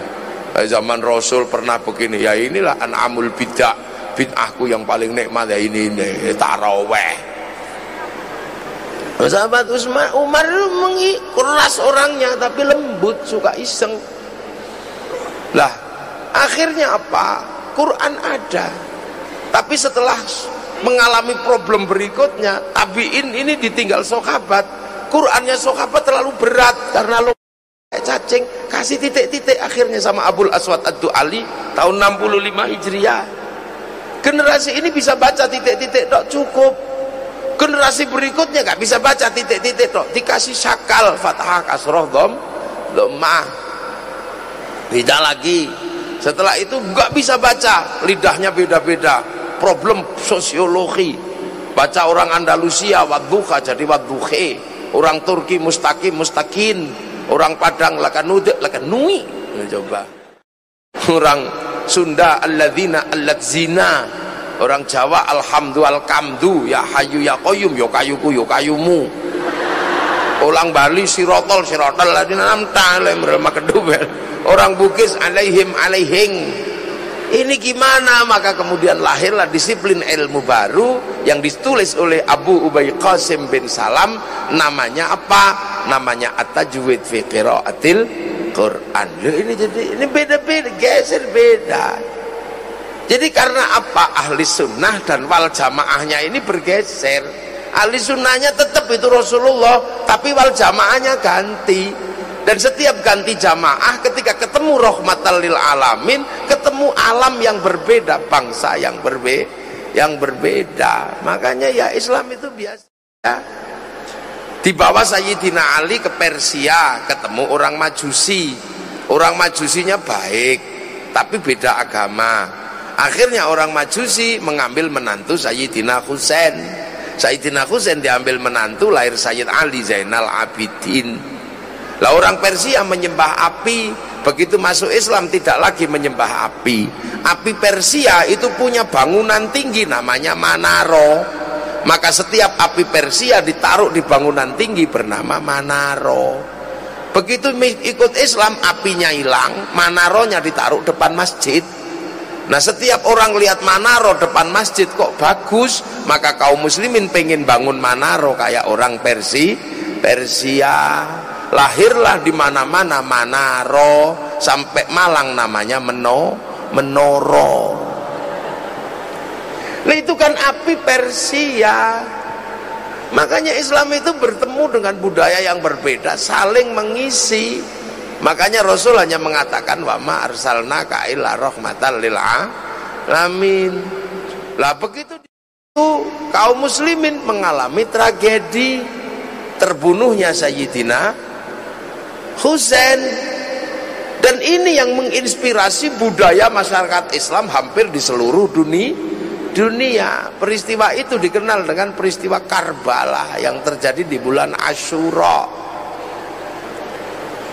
Zaman Rasul pernah begini. Ya inilah an'amul bidah. Bid'ahku yang paling nikmat ya ini ini. Taraweh. Sahabat Usman Umar keras orangnya tapi lembut suka iseng. Lah akhirnya apa? Quran ada. Tapi setelah mengalami problem berikutnya. Tabiin ini ditinggal sahabat. Qurannya sahabat terlalu berat karena lo cacing. Kasih titik-titik akhirnya sama Abul Aswad Ad-Du'ali tahun 65 Hijriah. Generasi ini bisa baca titik-titik dok cukup. Generasi berikutnya nggak bisa baca titik-titik toh dikasih sakal fathah kasroh dom domah tidak lagi. Setelah itu nggak bisa baca. Lidahnya beda-beda problem sosiologi. Baca orang Andalusia wadduha jadi wadduhe. Orang Turki mustaqim mustakin orang Padang lakanudek lakanui. Coba. Orang Sunda alladzina alladzina orang Jawa alhamdulillah kamdu ya hayu ya koyum yo kayuku yo kayumu. Orang Bali sirotol sirotol. Ladina namta kedubel orang Bugis alaihim alaihing ini gimana maka kemudian lahirlah disiplin ilmu baru yang ditulis oleh Abu Ubay Qasim bin Salam namanya apa namanya at-tajwid fi qiraatil Quran Loh, ini jadi ini beda-beda geser beda jadi karena apa? Ahli sunnah dan wal jamaahnya ini bergeser. Ahli sunnahnya tetap itu Rasulullah, tapi wal jamaahnya ganti. Dan setiap ganti jamaah ketika ketemu rahmatan lil alamin, ketemu alam yang berbeda, bangsa yang berbeda, yang berbeda. Makanya ya Islam itu biasa. Di bawah Sayyidina Ali ke Persia, ketemu orang Majusi. Orang Majusinya baik, tapi beda agama Akhirnya orang Majusi mengambil menantu Sayyidina Husain. Sayyidina Husain diambil menantu lahir Sayyid Ali Zainal Abidin. Lah orang Persia menyembah api, begitu masuk Islam tidak lagi menyembah api. Api Persia itu punya bangunan tinggi namanya Manaro. Maka setiap api Persia ditaruh di bangunan tinggi bernama Manaro. Begitu ikut Islam apinya hilang, Manaronya ditaruh depan masjid Nah setiap orang lihat Manaro depan masjid kok bagus Maka kaum muslimin pengen bangun Manaro kayak orang Persi Persia. Lahirlah di mana-mana Manaro Sampai Malang namanya Meno Menoro. Nah itu kan api Persia. Makanya Islam itu bertemu dengan budaya yang berbeda Saling mengisi Makanya Rasul hanya mengatakan wa ma arsalnaka illa rahmatan lil alamin. Lah begitu itu kaum muslimin mengalami tragedi terbunuhnya Sayyidina Husain. Dan ini yang menginspirasi budaya masyarakat Islam hampir di seluruh dunia dunia. Peristiwa itu dikenal dengan peristiwa Karbala yang terjadi di bulan Ashura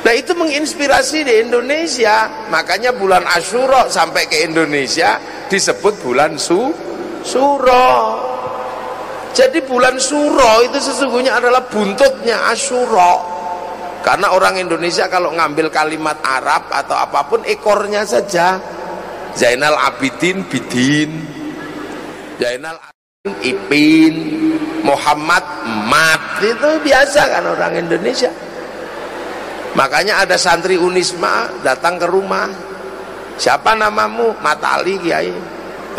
Nah itu menginspirasi di Indonesia. Makanya bulan Ashura sampai ke Indonesia disebut bulan su Suro. Jadi bulan Suro itu sesungguhnya adalah buntutnya Ashura. Karena orang Indonesia kalau ngambil kalimat Arab atau apa pun ekornya saja. Zainal Abidin Bidin. Zainal Abidin Ipin. Muhammad Mat. Itu biasa kan orang Indonesia makanya ada santri Unisma datang ke rumah. Siapa namamu? Matali Kiai.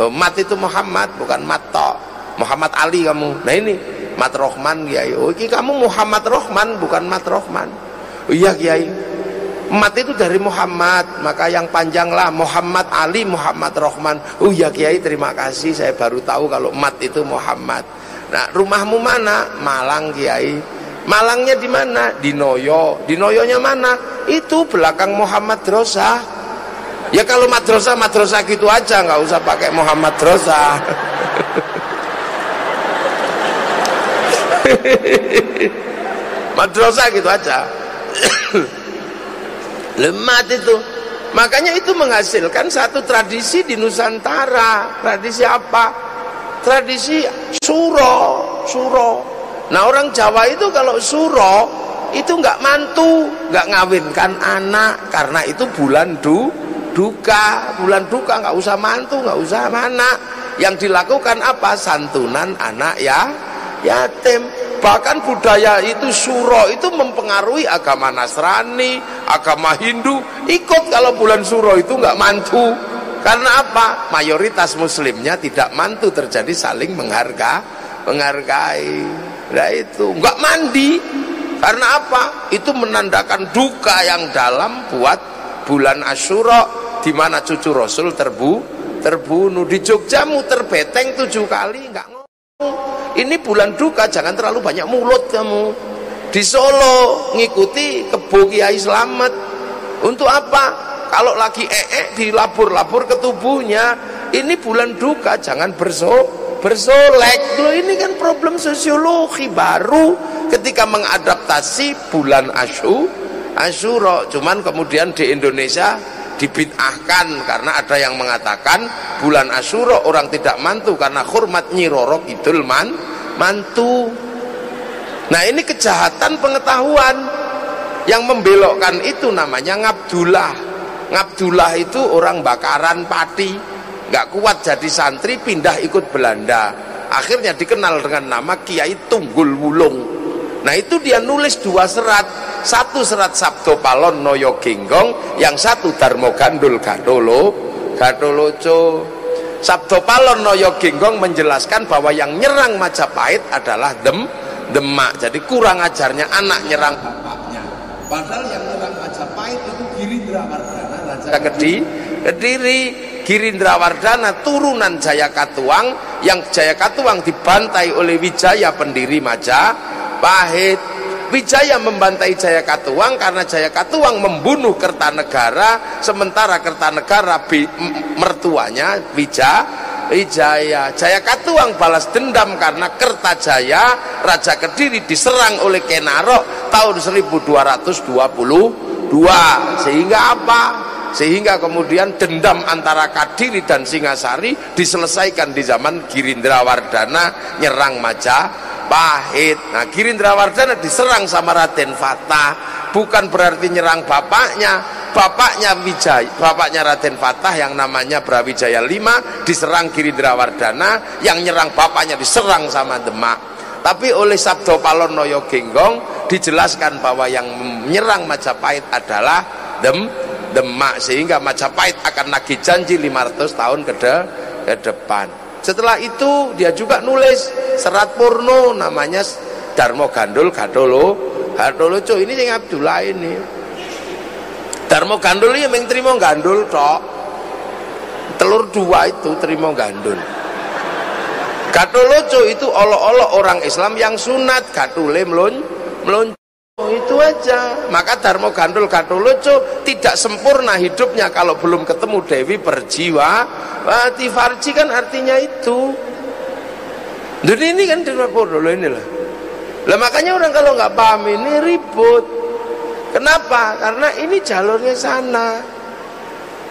Oh, Mat itu Muhammad bukan Mato Muhammad Ali kamu. Nah ini Mat Rohman Kiai. Oh ini kamu Muhammad Rohman bukan Mat Rohman. Oh, iya Kiai. Mat itu dari Muhammad maka yang panjanglah Muhammad Ali Muhammad Rohman. Oh iya Kiai terima kasih. Saya baru tahu kalau Mat itu Muhammad. Nah rumahmu mana? Malang Kiai Malangnya di mana? Di Noyo. Di Noyonya mana? Itu belakang Muhammad Drosa. Ya kalau madrasah madrasah gitu aja, nggak usah pakai Muhammad Drosa. madrasah gitu aja. Lemat itu. Makanya itu menghasilkan satu tradisi di Nusantara. Tradisi apa? Tradisi suro, suro Nah orang Jawa itu kalau suro itu nggak mantu, nggak ngawinkan anak karena itu bulan du duka, bulan duka nggak usah mantu, nggak usah mana. Yang dilakukan apa? Santunan anak ya yatim. Bahkan budaya itu suro itu mempengaruhi agama Nasrani, agama Hindu. Ikut kalau bulan suro itu nggak mantu. Karena apa? Mayoritas muslimnya tidak mantu terjadi saling mengharga, menghargai. Nah itu nggak mandi. Karena apa? Itu menandakan duka yang dalam buat bulan Asyura di mana cucu Rasul terbu terbunuh. Di Jogja muter beteng tujuh kali nggak ngomong. Ini bulan duka jangan terlalu banyak mulut kamu. Di Solo ngikuti kebo Kiai Slamet. Untuk apa? Kalau lagi ee dilabur-labur ke tubuhnya. Ini bulan duka jangan berso bersolek. Loh ini kan problem sosiologi. Baru ketika mengadaptasi bulan Asyu Asyuro. Cuman kemudian di Indonesia dibid'ahkan karena ada yang mengatakan bulan Asyuro orang tidak mantu karena hormat nyirorok idul man mantu. Nah ini kejahatan pengetahuan. Yang membelokkan itu namanya ngabdullah. Ngabdullah itu orang bakaran pati nggak kuat jadi santri pindah ikut Belanda. Akhirnya dikenal dengan nama Kiai Tunggul Wulung. Nah itu dia nulis dua serat. Satu serat Sabdo Palon Noyo Genggong yang satu Darmo Gandul Gadolo. Gadoloco Sabdo Palon Noyo Genggong menjelaskan bahwa yang nyerang Majapahit adalah dem demak. Jadi kurang ajarnya anak nyerang bapaknya. Padahal yang nyerang Majapahit itu Girindra Wardana Raja Kediri. Kediri Girindra Wardana turunan Jaya Katuang yang Jaya Katuang dibantai oleh Wijaya pendiri Majapahit Wijaya membantai Jaya Katuang karena Jaya Katuang membunuh Kertanegara sementara Kertanegara mertuanya Wijaya Wijaya. Jaya Katuang balas dendam karena Kertajaya Raja Kediri diserang oleh Kenaro tahun 1222 sehingga apa? Sehingga kemudian dendam antara Kadiri dan Singasari diselesaikan di zaman Girindra Wardana nyerang Majapahit. Nah Girindra Wardana diserang sama Raden Fatah. Bukan berarti nyerang bapaknya. Bapaknya Wijaya bapaknya Raden Fatah yang namanya Brawijaya V diserang Girindra Wardana yang nyerang bapaknya diserang sama Demak. Tapi oleh Sabdo Palonoyo Genggong dijelaskan bahwa yang menyerang Majapahit adalah Dem Demak sehingga Majapahit akan nagih janji 500 tahun ke, de, ke depan. Setelah itu dia juga nulis serat porno namanya Darmo Gandul Gadolo. Gadolo ini yang Abdullah ini. Darmo Gandul ini yang terima gandul tok telur dua itu terima gandul. Gadolo itu olo-olo orang Islam yang sunat Gadule melon melon itu aja. Maka Darmo Gandul Gatoloco tidak sempurna hidupnya kalau belum ketemu Dewi Perjiwa. Wati Farji kan artinya itu. Dan ini kan Darmo dulu inilah lah makanya orang kalau nggak paham ini ribut. Kenapa? karena ini jalurnya sana.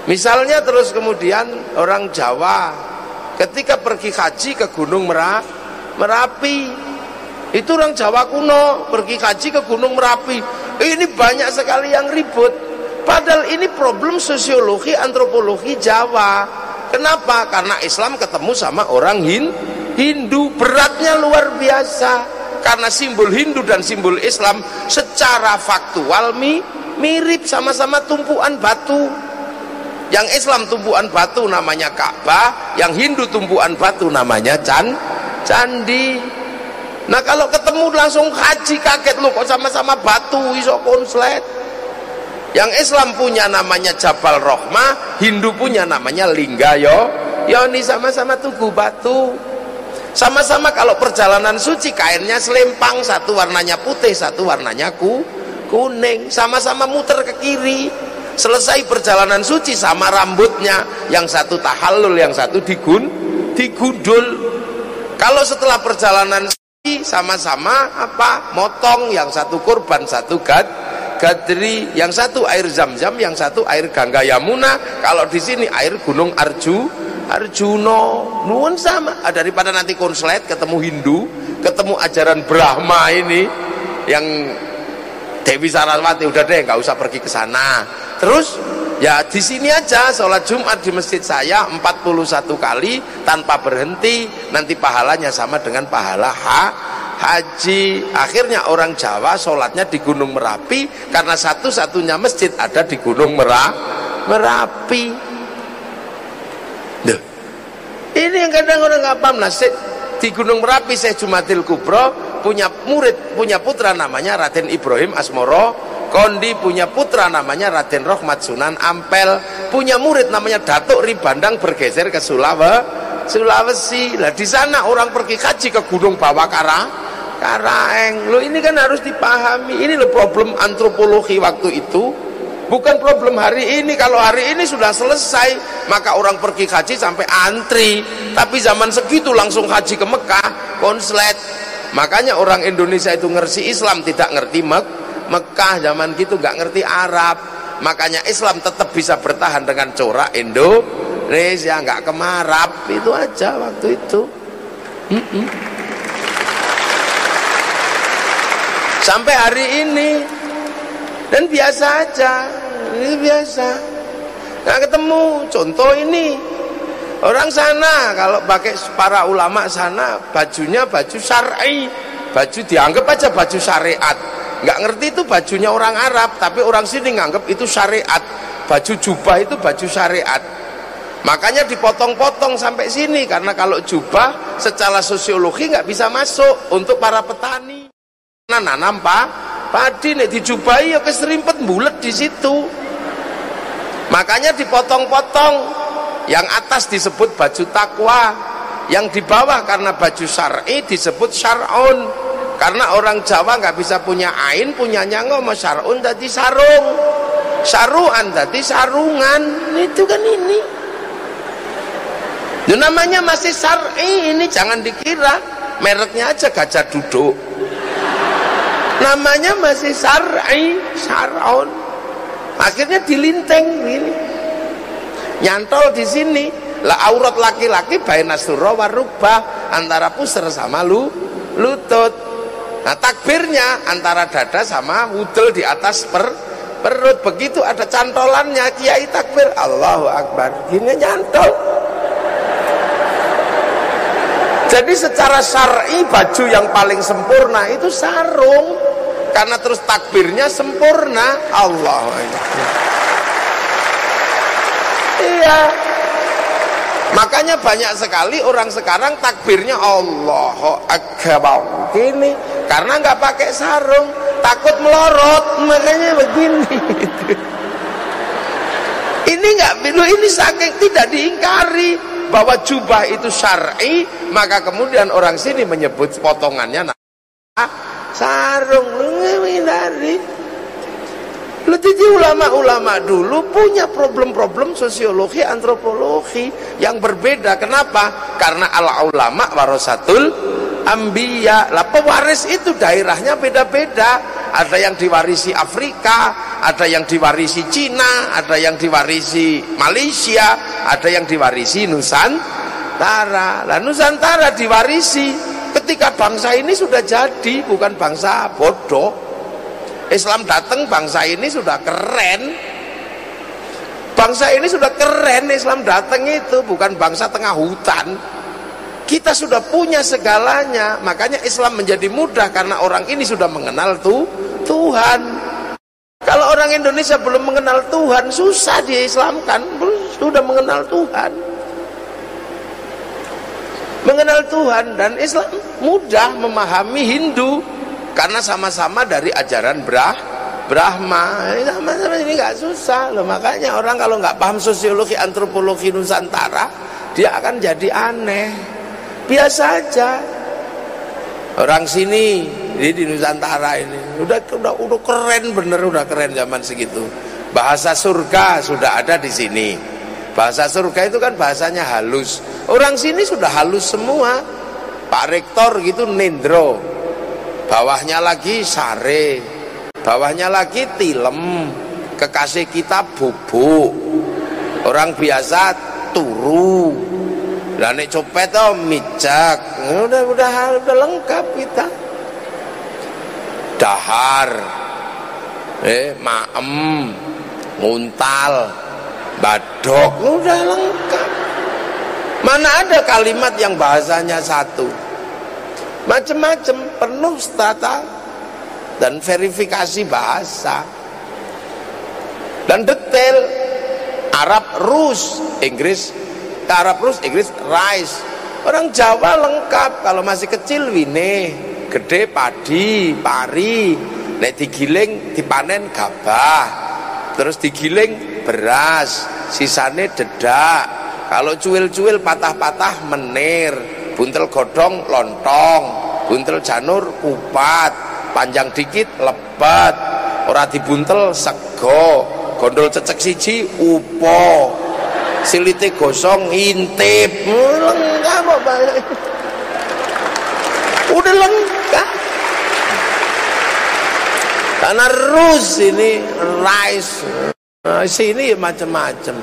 Misalnya terus kemudian orang Jawa ketika pergi haji ke Gunung Merapi itu orang Jawa kuno pergi kaji ke Gunung Merapi. Ini banyak sekali yang ribut. Padahal ini problem sosiologi antropologi Jawa. Kenapa? Karena Islam ketemu sama orang Hindu. Beratnya luar biasa. Karena simbol Hindu dan simbol Islam secara faktual mi, mirip sama-sama tumpuan batu. Yang Islam tumpuan batu namanya Ka'bah yang Hindu tumpuan batu namanya Can Candi Nah kalau ketemu langsung haji kaget lu kok sama-sama batu iso konslet. Yang Islam punya namanya Jabal Rohmah, Hindu punya namanya Linggayo. Ini sama-sama tugu batu. Sama-sama kalau perjalanan suci kainnya selempang, satu warnanya putih, satu warnanya ku, kuning. Sama-sama muter ke kiri. Selesai perjalanan suci sama rambutnya, yang satu tahallul, yang satu digun, digundul. Kalau setelah perjalanan sama-sama apa? Motong yang satu kurban satu gad gadri yang satu air zam-zam yang satu air gangga yamuna. Kalau di sini air gunung arju arjuno. Nuwun sama. Ah, daripada nanti konslet ketemu hindu ketemu ajaran brahma ini yang Dewi Saraswati udah deh nggak usah pergi ke sana. Terus ya di sini aja sholat Jumat di masjid saya 41 kali tanpa berhenti nanti pahalanya sama dengan pahala ha, haji akhirnya orang Jawa sholatnya di Gunung Merapi karena satu-satunya masjid ada di Gunung Merah, Merapi Duh. ini yang kadang orang nggak paham nah, di Gunung Merapi saya Jumatil Kubro punya murid punya putra namanya Raden Ibrahim Asmoro Kondi punya putra namanya Raden Rohmat Sunan Ampel punya murid namanya Datuk Ribandang bergeser ke Sulawesi Sulawesi. Lah di sana orang pergi haji ke Gunung Bawakara. Karaeng. Lo ini kan harus dipahami. Ini lo problem antropologi waktu itu. Bukan problem hari ini. Kalau hari ini sudah selesai maka orang pergi haji sampai antri. Tapi zaman segitu langsung haji ke Mekah konslet makanya orang Indonesia itu ngerti Islam tidak ngerti Mek Mekah zaman gitu nggak ngerti Arab. Makanya Islam tetap bisa bertahan dengan corak Indonesia nggak kemarap. Itu aja waktu itu. Mm -mm. sampai hari ini. Dan biasa aja. Ini biasa. Nggak ketemu. Contoh ini orang sana kalau pakai para ulama sana bajunya baju syar'i. Baju dianggap aja baju syariat. Nggak ngerti itu bajunya orang Arab tapi orang sini nganggap itu syariat. Baju jubah itu baju syariat. Makanya dipotong-potong sampai sini karena kalau jubah secara sosiologi nggak bisa masuk untuk para petani. Nah nanam pak padi nih dijubahi ya keserimpet bulat di situ. Makanya dipotong-potong yang atas disebut baju takwa yang di bawah karena baju syar'i disebut syar'un. Karena orang Jawa nggak bisa punya ain punyanya ngomong syarun tadi sarung. Saruan tadi sarungan. Itu kan ini. Itu namanya masih syar'i ini jangan dikira. Mereknya aja gajah duduk. Namanya masih syar'i sarun akhirnya dilinteng ini nyantol di sini lah aurat laki-laki baina surah warubah antara pusar sama lu lutut Nah takbirnya antara dada sama wudel di atas per, perut. Begitu ada cantolannya kiai takbir Allahu Akbar. Gini nyantol. Jadi secara syar'i baju yang paling sempurna itu sarung. Karena terus takbirnya sempurna. Allahu Akbar. Iya. Makanya banyak sekali orang sekarang takbirnya Allahu Akbar. Gini karena nggak pakai sarung takut melorot makanya begini (laughs) ini nggak ini saking tidak diingkari bahwa jubah itu syar'i maka kemudian orang sini menyebut potongannya nah, sarung lu dari lu ulama-ulama dulu punya problem-problem sosiologi antropologi yang berbeda. Kenapa? Karena ala ulama warasatul ambiya lah pewaris itu daerahnya beda-beda. Ada yang diwarisi Afrika ada yang diwarisi Cina ada yang diwarisi Malaysia ada yang diwarisi Nusantara. Lah Nusantara diwarisi. Ketika bangsa ini sudah jadi bukan bangsa bodoh Islam datang bangsa ini sudah keren. Bangsa ini sudah keren Islam datang itu bukan bangsa tengah hutan. Kita sudah punya segalanya makanya Islam menjadi mudah karena orang ini sudah mengenal tuh Tuhan. Kalau orang Indonesia belum mengenal Tuhan susah dia Islamkan sudah mengenal Tuhan. Mengenal Tuhan dan Islam mudah memahami Hindu karena sama-sama dari ajaran Brah Brahma. Sama-sama ini nggak susah. Loh makanya orang kalau nggak paham sosiologi antropologi Nusantara dia akan jadi aneh. Biasa aja. Orang sini di, di Nusantara ini. Udah udah udah keren bener udah keren zaman segitu. Bahasa surga sudah ada di sini. Bahasa surga itu kan bahasanya halus. Orang sini sudah halus semua. Pak Rektor gitu Nendro bawahnya lagi sare bawahnya lagi tilem kekasih kita bubuk orang biasa turu nek copet to mijak. Udah udah udah lengkap kita. Dahar. Eh, maem, nguntal, badok, udah lengkap. Mana ada kalimat yang bahasanya satu? Macem-macem penuh strata dan verifikasi bahasa dan detail Arab Rus Inggris Arab Rus, Inggris rice. Orang Jawa lengkap. Kalau masih kecil wine, gede padi, pari. Nek digiling dipanen gabah. Terus digiling beras, sisane dedak. kalau cuil-cuil patah-patah menir buntel godong lontong. Buntel janur kupat. Panjang dikit lebat. Ora dibuntel sego. Gondol cecek siji upo. Silite gosong intip. Lengkap apa udah lengkap. Karena rus ini rice. Nah, sini macam-macam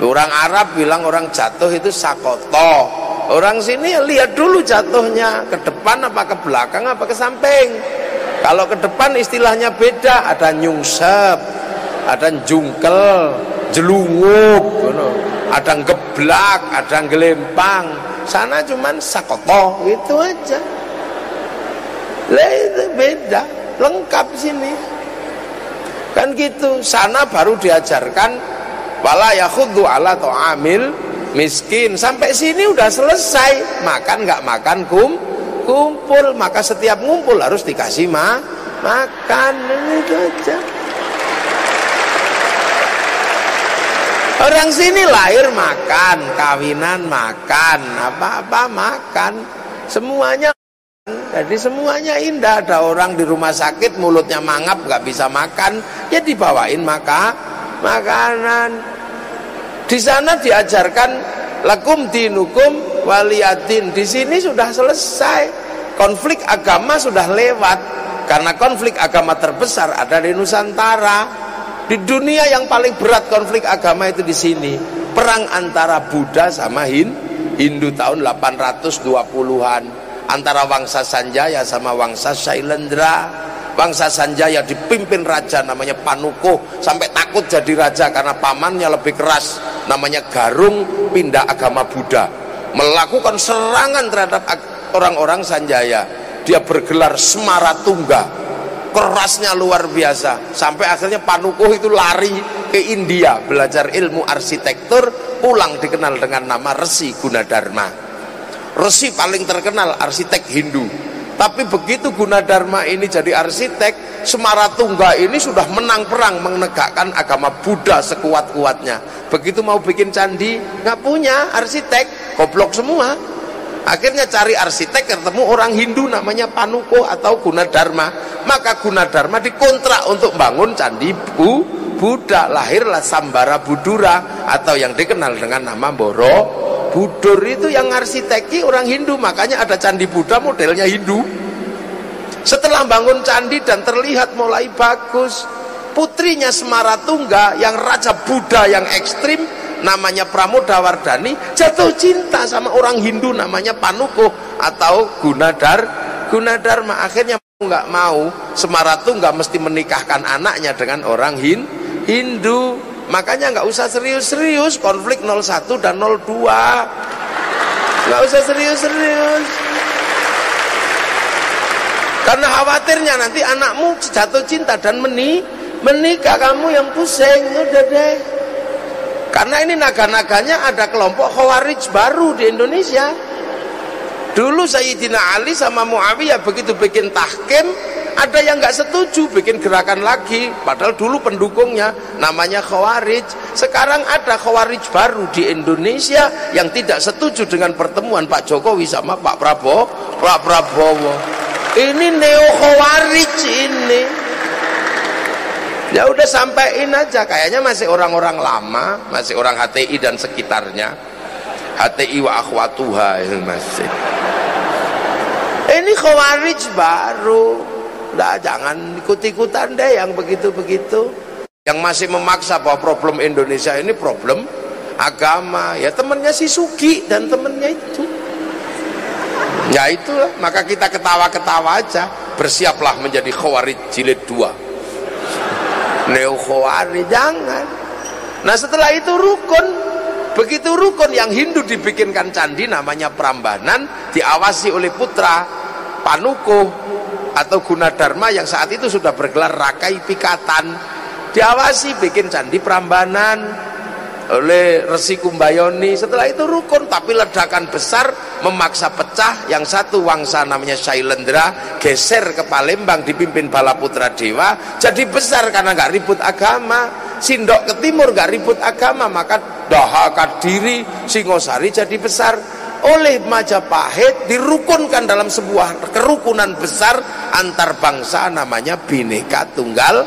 orang Arab bilang orang jatuh itu sakoto. Orang sini lihat dulu jatuhnya. Ke depan apa ke belakang apa ke samping. Kalau ke depan istilahnya beda. Ada nyungsep ada jungkel jelungup ada geblak ada gelempang sana cuman sakoto itu aja. Lah itu beda. Lengkap sini. Kan gitu. Sana baru diajarkan wala yakhuddu ala amil miskin. Sampai sini udah selesai. Makan nggak makan kum kumpul. Maka setiap ngumpul harus dikasih ma makan. Itu aja. Orang sini lahir makan kawinan makan apa-apa makan. Semuanya jadi semuanya indah. Ada orang di rumah sakit mulutnya mangap nggak bisa makan, ya dibawain maka makanan. Di sana diajarkan lakum dinukum waliyadin. Di sini sudah selesai. Konflik agama sudah lewat. Karena konflik agama terbesar ada di Nusantara. Di dunia yang paling berat konflik agama itu di sini. Perang antara Buddha sama Hindu tahun 820-an antara Wangsa Sanjaya sama Wangsa Sailendra Wangsa Sanjaya dipimpin raja namanya Panuko sampai takut jadi raja karena pamannya lebih keras namanya Garung pindah agama Buddha. Melakukan serangan terhadap orang-orang Sanjaya. Dia bergelar Semaratungga. Kerasnya luar biasa. Sampai akhirnya Panuko itu lari ke India belajar ilmu arsitektur pulang dikenal dengan nama Resi Gunadarma. Resi paling terkenal arsitek Hindu. Tapi begitu Gunadarma ini jadi arsitek, Semaratungga ini sudah menang perang menegakkan agama Buddha sekuat-kuatnya. Begitu mau bikin candi, nggak punya arsitek, goblok semua. Akhirnya cari arsitek ketemu orang Hindu namanya Panuko atau Gunadarma. Maka Gunadarma dikontrak untuk bangun candi Bu Buddha. Lahirlah Sambara Budura atau yang dikenal dengan nama Boro Budur itu yang arsiteki orang Hindu makanya ada candi Buddha modelnya Hindu setelah bangun candi dan terlihat mulai bagus putrinya Semaratungga yang raja Buddha yang ekstrim namanya Pramodawardhani jatuh cinta sama orang Hindu namanya Panuko atau Gunadar Gunadarma akhirnya nggak mau Semaratungga mesti menikahkan anaknya dengan orang Hindu makanya nggak usah serius-serius konflik 01 dan 02 nggak usah serius-serius. Karena khawatirnya nanti anakmu jatuh cinta dan meni menikah kamu yang pusing udah deh. Karena ini naga-naganya ada kelompok khawarij baru di Indonesia dulu Sayyidina Ali sama Muawiyah begitu bikin tahkim ada yang nggak setuju bikin gerakan lagi. Padahal dulu pendukungnya namanya khawarij. Sekarang ada khawarij baru di Indonesia yang tidak setuju dengan pertemuan Pak Jokowi sama Pak Prabowo. Pak Prabowo ini neo khawarij ini. Ya udah sampaikan aja kayaknya masih orang-orang lama masih orang HTI dan sekitarnya. HTI wa akhwatuha masih ini khawarij baru Udah jangan ikut-ikutan deh yang begitu-begitu. Yang masih memaksa bahwa problem Indonesia ini problem agama. Ya temennya si Sugi dan temennya itu. Ya itulah, maka kita ketawa-ketawa aja. Bersiaplah menjadi khawarij jilid dua. Neo khawarij jangan. Nah setelah itu rukun Begitu rukun yang Hindu dibikinkan candi namanya Prambanan diawasi oleh putra Panuko atau Gunadarma yang saat itu sudah bergelar Rakai Pikatan. Diawasi bikin candi Prambanan oleh Resi Kumbayoni. Setelah itu rukun tapi ledakan besar memaksa pecah. Yang satu wangsa namanya Shailendra geser ke Palembang dipimpin Bala Putra Dewa. Jadi besar karena nggak ribut agama. Sindok ke timur nggak ribut agama maka Daha Kadiri Singosari jadi besar. Oleh Majapahit dirukunkan dalam sebuah kerukunan besar antar bangsa namanya Bhinneka Tunggal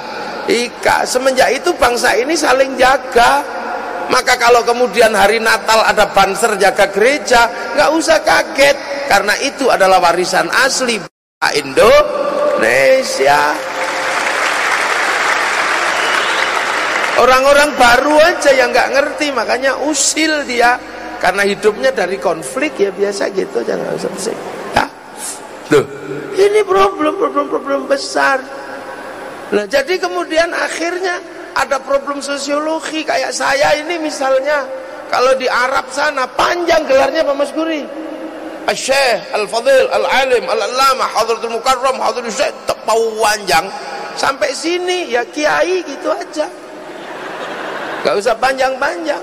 Ika. Semenjak itu bangsa ini saling jaga maka kalau kemudian hari Natal ada banser jaga gereja nggak usah kaget. Karena itu adalah warisan asli Indonesia. Orang-orang baru aja yang nggak ngerti makanya usil dia. Karena hidupnya dari konflik ya biasa gitu jangan usah pusing. Ya. Loh, ini problem problem problem besar. Nah jadi kemudian akhirnya ada problem sosiologi kayak saya ini misalnya kalau di Arab sana panjang gelarnya Pak Mas Guri. Al-Syekh, Al-Fadil, Al-Alim, Al-Allamah, Hadratul Mukarram, Hadratul Syekh, tepau panjang. Sampai sini ya kiai gitu aja. Gak usah panjang-panjang.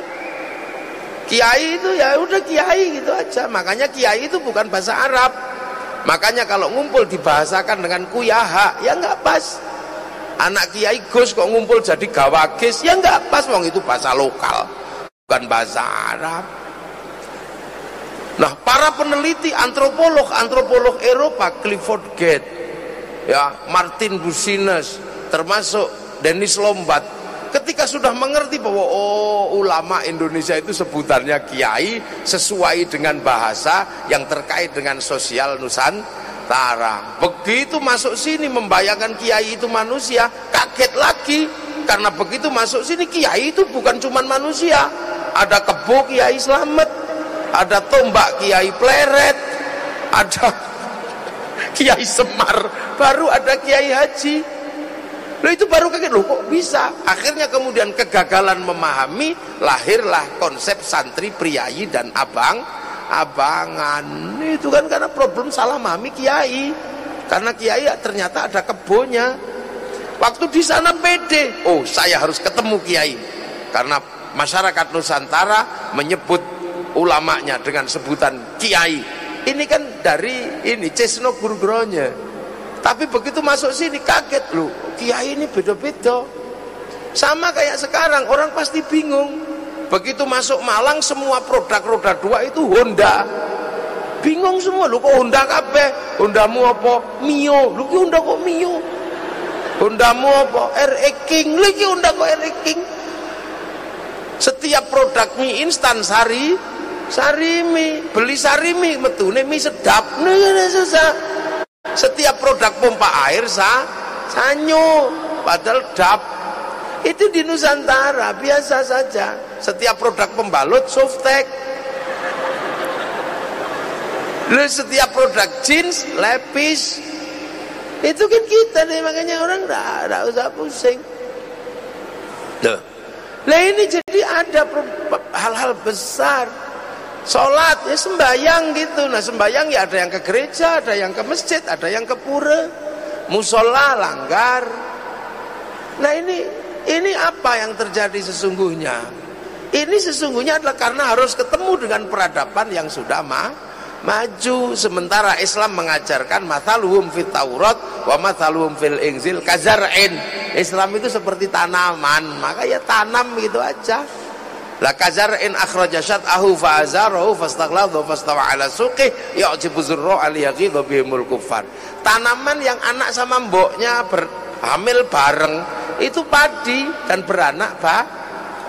Kiai itu ya udah kiai gitu aja. Makanya kiai itu bukan bahasa Arab. Makanya kalau ngumpul dibahasakan dengan kuyaha ya nggak pas anak kiai Gus kok ngumpul jadi gawagis? Ya nggak pas wong itu bahasa lokal bukan bahasa Arab. Nah para peneliti antropolog antropolog Eropa Clifford Gate ya Martin Busines termasuk Dennis Lombat ketika sudah mengerti bahwa oh ulama Indonesia itu sebutannya kiai sesuai dengan bahasa yang terkait dengan sosial Nusantara begitu masuk sini membayangkan kiai itu manusia kaget lagi. Karena begitu masuk sini kiai itu bukan cuma manusia. Ada kebo kiai selamat ada tombak kiai pleret ada (laughs) kiai semar baru ada kiai haji. Loh itu baru kaget. Loh kok bisa. Akhirnya kemudian kegagalan memahami lahirlah konsep santri priayi dan abang abangan. Itu kan karena problem salah memahami kiai. Karena kiai ternyata ada kebonya. Waktu di sana pede, oh saya harus ketemu kiai. Karena masyarakat Nusantara menyebut ulamanya dengan sebutan kiai. Ini kan dari ini Cesno Gurgronya tapi begitu masuk sini kaget loh, kiai ini beda-beda. Sama kayak sekarang orang pasti bingung. Begitu masuk Malang semua produk roda dua itu Honda. Bingung semua lu kok Honda kabeh? Hondamu apa? Mio. Lu ki Honda kok Mio? Hondamu apa? RE King. Lu ki Honda kok RE King? Setiap produk mie instan sari sarimi, beli sarimi metune mie sedap. Nih susah setiap produk pompa air sa sanyo, padahal dap. Itu di Nusantara biasa saja. Setiap produk pembalut softtek. Lalu setiap produk jeans lepis. Itu kan kita nih makanya orang enggak usah pusing. Loh. Lah ini jadi ada hal-hal besar Sholat ya sembayang gitu. Nah sembayang ya ada yang ke gereja, ada yang ke masjid, ada yang ke pura. Musola langgar. Nah ini ini apa yang terjadi sesungguhnya? Ini sesungguhnya adalah karena harus ketemu dengan peradaban yang sudah ma maju. Sementara Islam mengajarkan mataluhum fit Taurat wa mataluhum fil Injil kazar'in. Islam itu seperti tanaman, maka ya tanam gitu aja. La in akhraja syat'ahu fa azarahu fastaghladu fastawa ala suqih ya'jibu zurra al bihimul kuffar. Tanaman yang anak sama mboknya berhamil bareng. Itu padi dan beranak bah,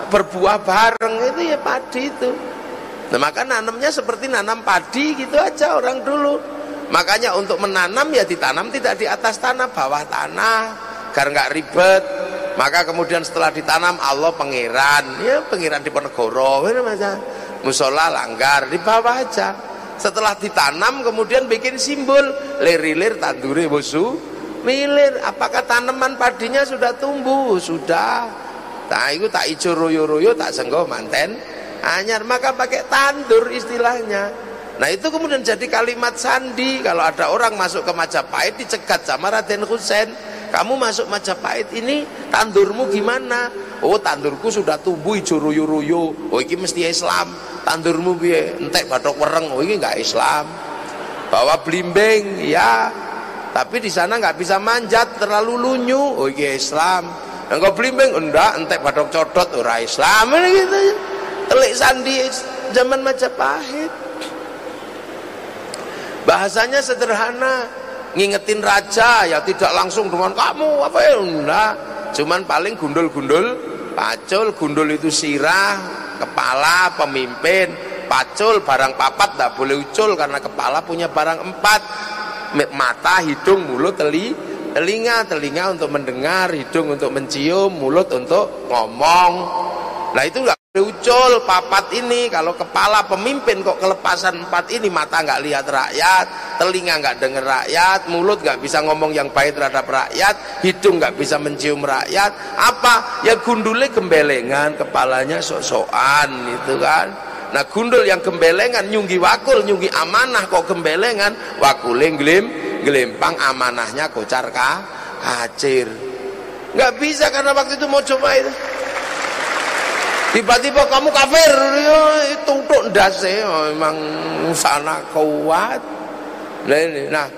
berbuah bareng. Itu ya padi itu. Nah, maka nanamnya seperti nanam padi gitu aja orang dulu. Makanya untuk menanam ya ditanam tidak di atas tanah, bawah tanah, agar nggak ribet. Maka kemudian setelah ditanam Allah pangeran ya pangeran di Ponegoro musola langgar di bawah aja. Setelah ditanam kemudian bikin simbol lir-lir tanduri musuh milir. Apakah tanaman padinya sudah tumbuh? Sudah. Tak itu tak ijo royo-royo tak senggoh manten. Anyar maka pakai tandur istilahnya. Nah itu kemudian jadi kalimat sandi. Kalau ada orang masuk ke Majapahit dicegat sama Raden Husain kamu masuk Majapahit ini tandurmu gimana? Oh tandurku sudah tumbuh hijau ruyu-ruyu oh ini mesti Islam. Tandurmu biye entek batok wereng. Oh ini enggak Islam. Bawa blimbing ya tapi di sana nggak bisa manjat terlalu lunyu. Oh ini Islam. Engkau blimbing? Enggak entek badok codot. Ora Islam gitu. Telik sandi zaman Majapahit. Bahasanya sederhana. Ngingetin raja ya tidak langsung dengan kamu. Apa ya? Enggak. Cuman paling gundul-gundul. Pacul gundul itu sirah. Kepala pemimpin. Pacul barang papat tidak boleh ucul karena kepala punya barang empat mata hidung mulut teli telinga telinga untuk mendengar hidung untuk mencium mulut untuk ngomong. Nah itu enggak ucul papat ini kalau kepala pemimpin kok kelepasan empat ini mata nggak lihat rakyat telinga nggak dengar rakyat mulut nggak bisa ngomong yang baik terhadap rakyat hidung nggak bisa mencium rakyat. Apa? Ya gundulnya gembelengan kepalanya sok-sokan itu kan nah gundul yang gembelengan nyunggi wakul nyunggi amanah kok gembelengan. Wakule glim gelimpang amanahnya kocar kah kacir. Nggak bisa karena waktu itu mau coba itu. Tiba-tiba kamu kafir. Ya itu untuk ndase oh, memang sana kuat. Nah ini nah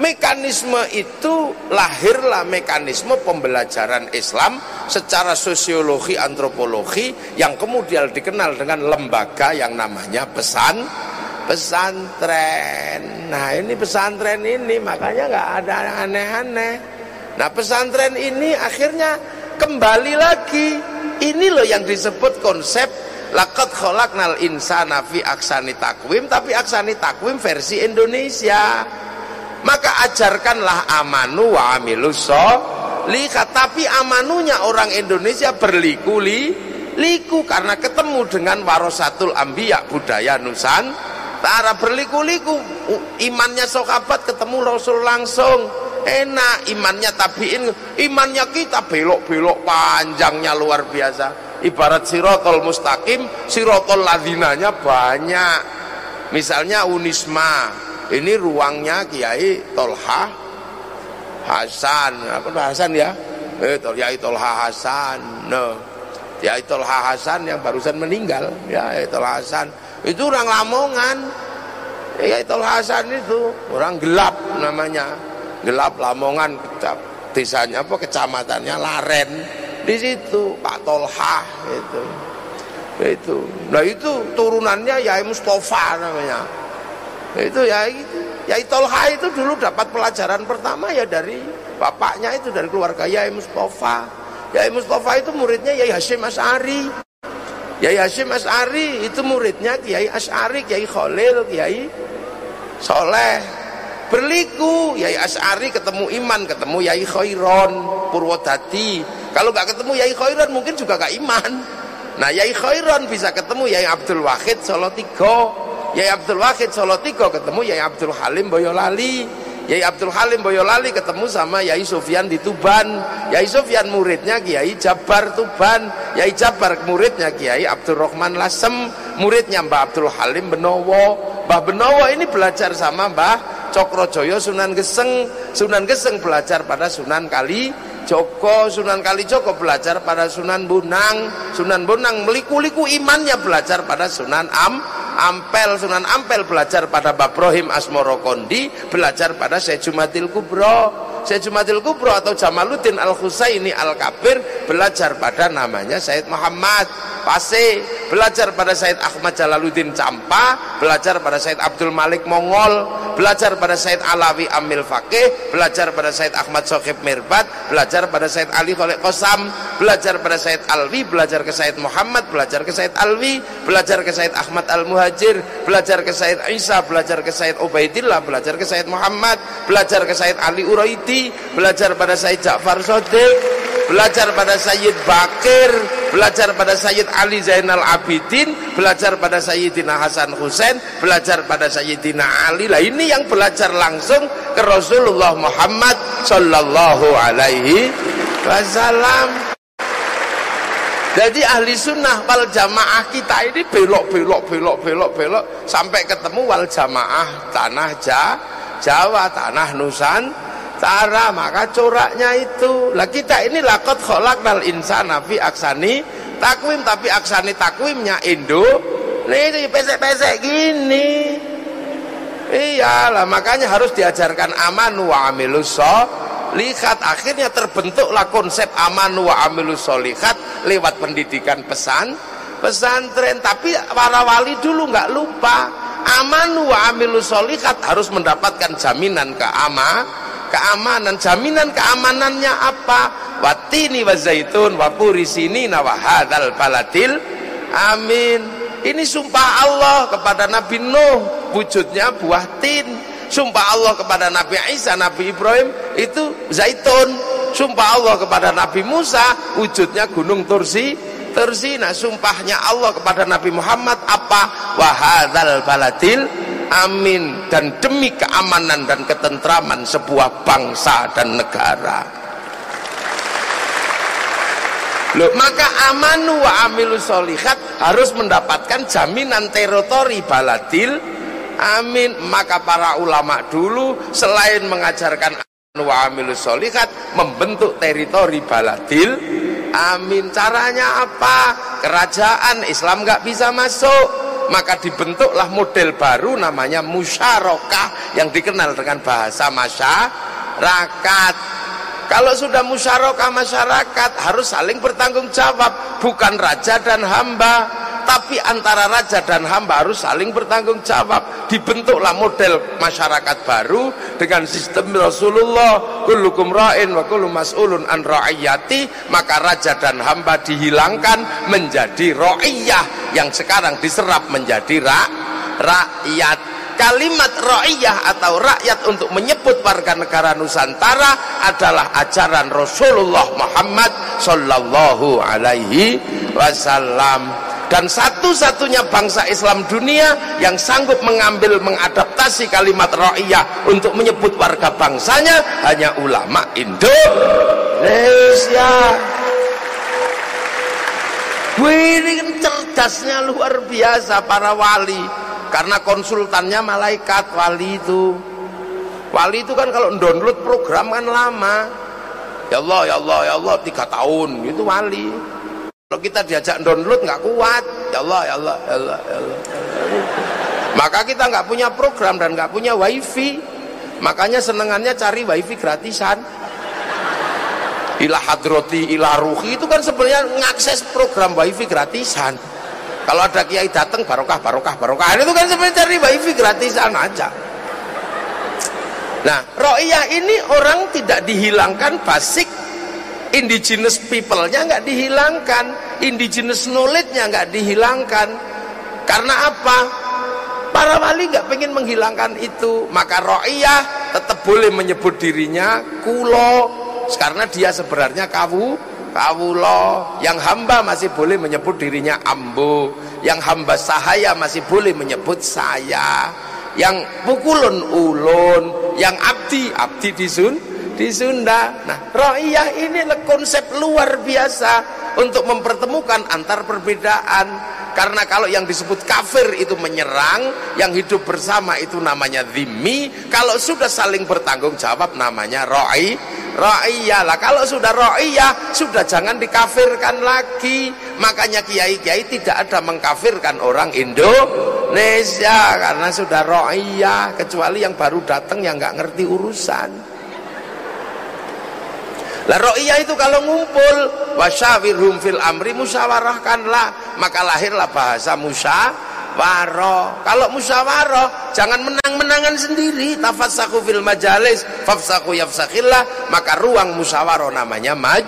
mekanisme itu lahirlah mekanisme pembelajaran Islam secara sosiologi antropologi yang kemudian dikenal dengan lembaga yang namanya pesan pesantren. Nah ini pesantren ini makanya nggak ada aneh-aneh. Nah pesantren ini akhirnya kembali lagi. Ini loh yang disebut konsep lakot kholaknal insana fi aksani takwim tapi aksani takwim versi Indonesia maka ajarkanlah amanu wa amilus lihat tapi amanunya orang Indonesia berliku-li liku. Karena ketemu dengan warasatul ambiya budaya nusantara. Berliku-liku imannya sokabat ketemu rasul langsung. Enak imannya tabiin. Imannya kita belok-belok panjangnya luar biasa. Ibarat sirotol mustaqim sirotol ladinanya banyak. Misalnya unisma ini ruangnya Kiai Tolha Hasan. Apa Hasan ya? Eh, Kiai Tolha Hasan. No Kiai Tolha Hasan yang barusan meninggal. Ya Kiai Tolha Hasan. Itu orang Lamongan. Kiai Tolha Hasan itu orang gelap namanya. Gelap Lamongan desanya apa kecamatannya Laren. Di situ Pak Tolha itu. Itu. Nah itu turunannya Yai Mustafa namanya itu ya itu Yai Tolha itu dulu dapat pelajaran pertama ya dari bapaknya itu dari keluarga Yai Mustafa. Yai Mustafa itu muridnya Yai Hashim As'ari Yai Hashim As'ari itu muridnya Kiai As'ari Kiai Khalil Kiai Soleh. Berliku Yai As'ari ketemu Iman ketemu Yai Khairon Purwodadi. Kalau nggak ketemu Yai Khairon mungkin juga gak iman. Nah Yai Khairon bisa ketemu Yai Abdul Wahid Solo Tigo Yai Abdul Wahid Solo Tigo ketemu Yai Abdul Halim Boyolali. Yai Abdul Halim Boyolali ketemu sama Yai Sufyan di Tuban. Yai Sufyan muridnya Kiai Jabar Tuban. Yai Jabar muridnya Kiai Abdul Rahman Lasem. Muridnya Mbah Abdul Halim Benowo. Mbah Benowo ini belajar sama Mbah Cokrojoyo Sunan Geseng. Sunan Geseng belajar pada Sunan Kali Joko Sunan Kali Joko belajar pada Sunan Bunang Sunan Bunang meliku-liku imannya belajar pada Sunan Am Ampel. Sunan Ampel belajar pada Babrohim Asmoro Kondi belajar pada Sejumatil Kubro Sejumatil Kubro atau Jamaluddin Al Husaini Al Kabir belajar pada namanya Said Muhammad Pase belajar pada Said Ahmad Jalaluddin Campa belajar pada Said Abdul Malik Mongol belajar pada Said Alawi Amil Fakih belajar pada Said Ahmad Sokhib Mirbat belajar pada Said Ali Khalid Qasam belajar pada Said Alwi belajar ke Said Muhammad belajar ke Said Alwi belajar ke Said Ahmad Al Muhajir belajar ke Said Isa belajar ke Said Ubaidillah belajar ke Said Muhammad belajar ke Said Ali Uraidi belajar pada Said Ja'far Sodik belajar pada Sayyid Bakir belajar pada Sayyid Ali Zainal Abidin belajar pada Sayyidina Hasan Husain belajar pada Sayyidina Ali. Lah ini yang belajar langsung ke Rasulullah Muhammad Sallallahu Alaihi Wasallam. Jadi ahli sunnah wal jamaah kita ini belok belok belok belok belok sampai ketemu wal jamaah tanah Jawa tanah Nusan ta'ala maka coraknya itu. Lah kita ini lakot nal insana fi aksani takwim tapi aksani takwimnya Indo. Ini pesek-pesek gini. Iyalah makanya harus diajarkan aman wa amilus lihat akhirnya terbentuklah konsep amanu wa amilus solihat lewat pendidikan pesan pesantren. Tapi para wali dulu nggak lupa amanu wa amilus solihat harus mendapatkan jaminan keama keamanan jaminan keamanannya apa? Watini wa zaitun wa sini wa hadzal baladil amin. Ini sumpah Allah kepada Nabi Nuh wujudnya buah tin. Sumpah Allah kepada Nabi Isa Nabi Ibrahim itu zaitun. Sumpah Allah kepada Nabi Musa wujudnya gunung Tursi nah sumpahnya Allah kepada Nabi Muhammad apa? Wahadal baladil amin. Dan demi keamanan dan ketentraman sebuah bangsa dan negara. Loh, maka amanu wa amilu solihat harus mendapatkan jaminan teritori baladil. Amin. Maka para ulama dulu selain mengajarkan amanu wa amilu solihat membentuk teritori baladil. Amin. Caranya apa? Kerajaan Islam nggak bisa masuk maka dibentuklah model baru namanya musyarakah yang dikenal dengan bahasa masyarakat kalau sudah musyarakah masyarakat harus saling bertanggung jawab, bukan raja dan hamba, tapi antara raja dan hamba harus saling bertanggung jawab. Dibentuklah model masyarakat baru dengan sistem Rasulullah, kullukum ra'in wa kullu mas'ulun an ra'iyati, maka raja dan hamba dihilangkan menjadi ra'iyah yang sekarang diserap menjadi ra rakyat kalimat ra'iyah atau rakyat untuk menyebut warga negara Nusantara adalah ajaran Rasulullah Muhammad sallallahu alaihi wasallam. Dan satu-satunya bangsa Islam dunia yang sanggup mengambil mengadaptasi kalimat ra'iyah untuk menyebut warga bangsanya hanya ulama Indonesia ini kan cerdasnya luar biasa para wali. Karena konsultannya malaikat wali itu. Wali itu kan kalau download program kan lama. Ya Allah ya Allah ya Allah tiga tahun. Itu wali. Kalau kita diajak download nggak kuat. Ya Allah ya Allah ya Allah ya Allah. Maka kita nggak punya program dan nggak punya wifi. Makanya senengannya cari wifi gratisan ilah hadroti ilah ruhi itu kan sebenarnya ngakses program wifi gratisan. Kalau ada kiai datang barokah barokah barokah. Itu kan sebenarnya cari wifi gratisan aja. Nah ro'iyah ini orang tidak dihilangkan basic. Indigenous people-nya nggak dihilangkan. Indigenous knowledge-nya nggak dihilangkan. Karena apa? Para wali nggak pengen menghilangkan itu. Maka ro'iyah tetap boleh menyebut dirinya kulo karena dia sebenarnya kawu kawulo yang hamba masih boleh menyebut dirinya ambo yang hamba sahaya masih boleh menyebut saya. Yang pukulun ulun. Yang abdi abdi disun di Sunda nah ro'iyah ini konsep luar biasa untuk mempertemukan antar perbedaan. Karena kalau yang disebut kafir itu menyerang yang hidup bersama itu namanya zimmi kalau sudah saling bertanggung jawab namanya ro'i ra'iyah lah. Kalau sudah ra'iyah sudah jangan dikafirkan lagi. Makanya kiai-kiai tidak ada mengkafirkan orang Indonesia karena sudah ra'iyah kecuali yang baru datang yang nggak ngerti urusan. Lah ra'iyah itu kalau ngumpul wasyawirhum fil amri musyawarahkanlah. Maka lahirlah bahasa musyawarah musyawarah kalau musyawarah jangan menang-menangan sendiri. Tafassaku fil majalis fafsaku yafsakillah maka ruang musyawarah namanya maj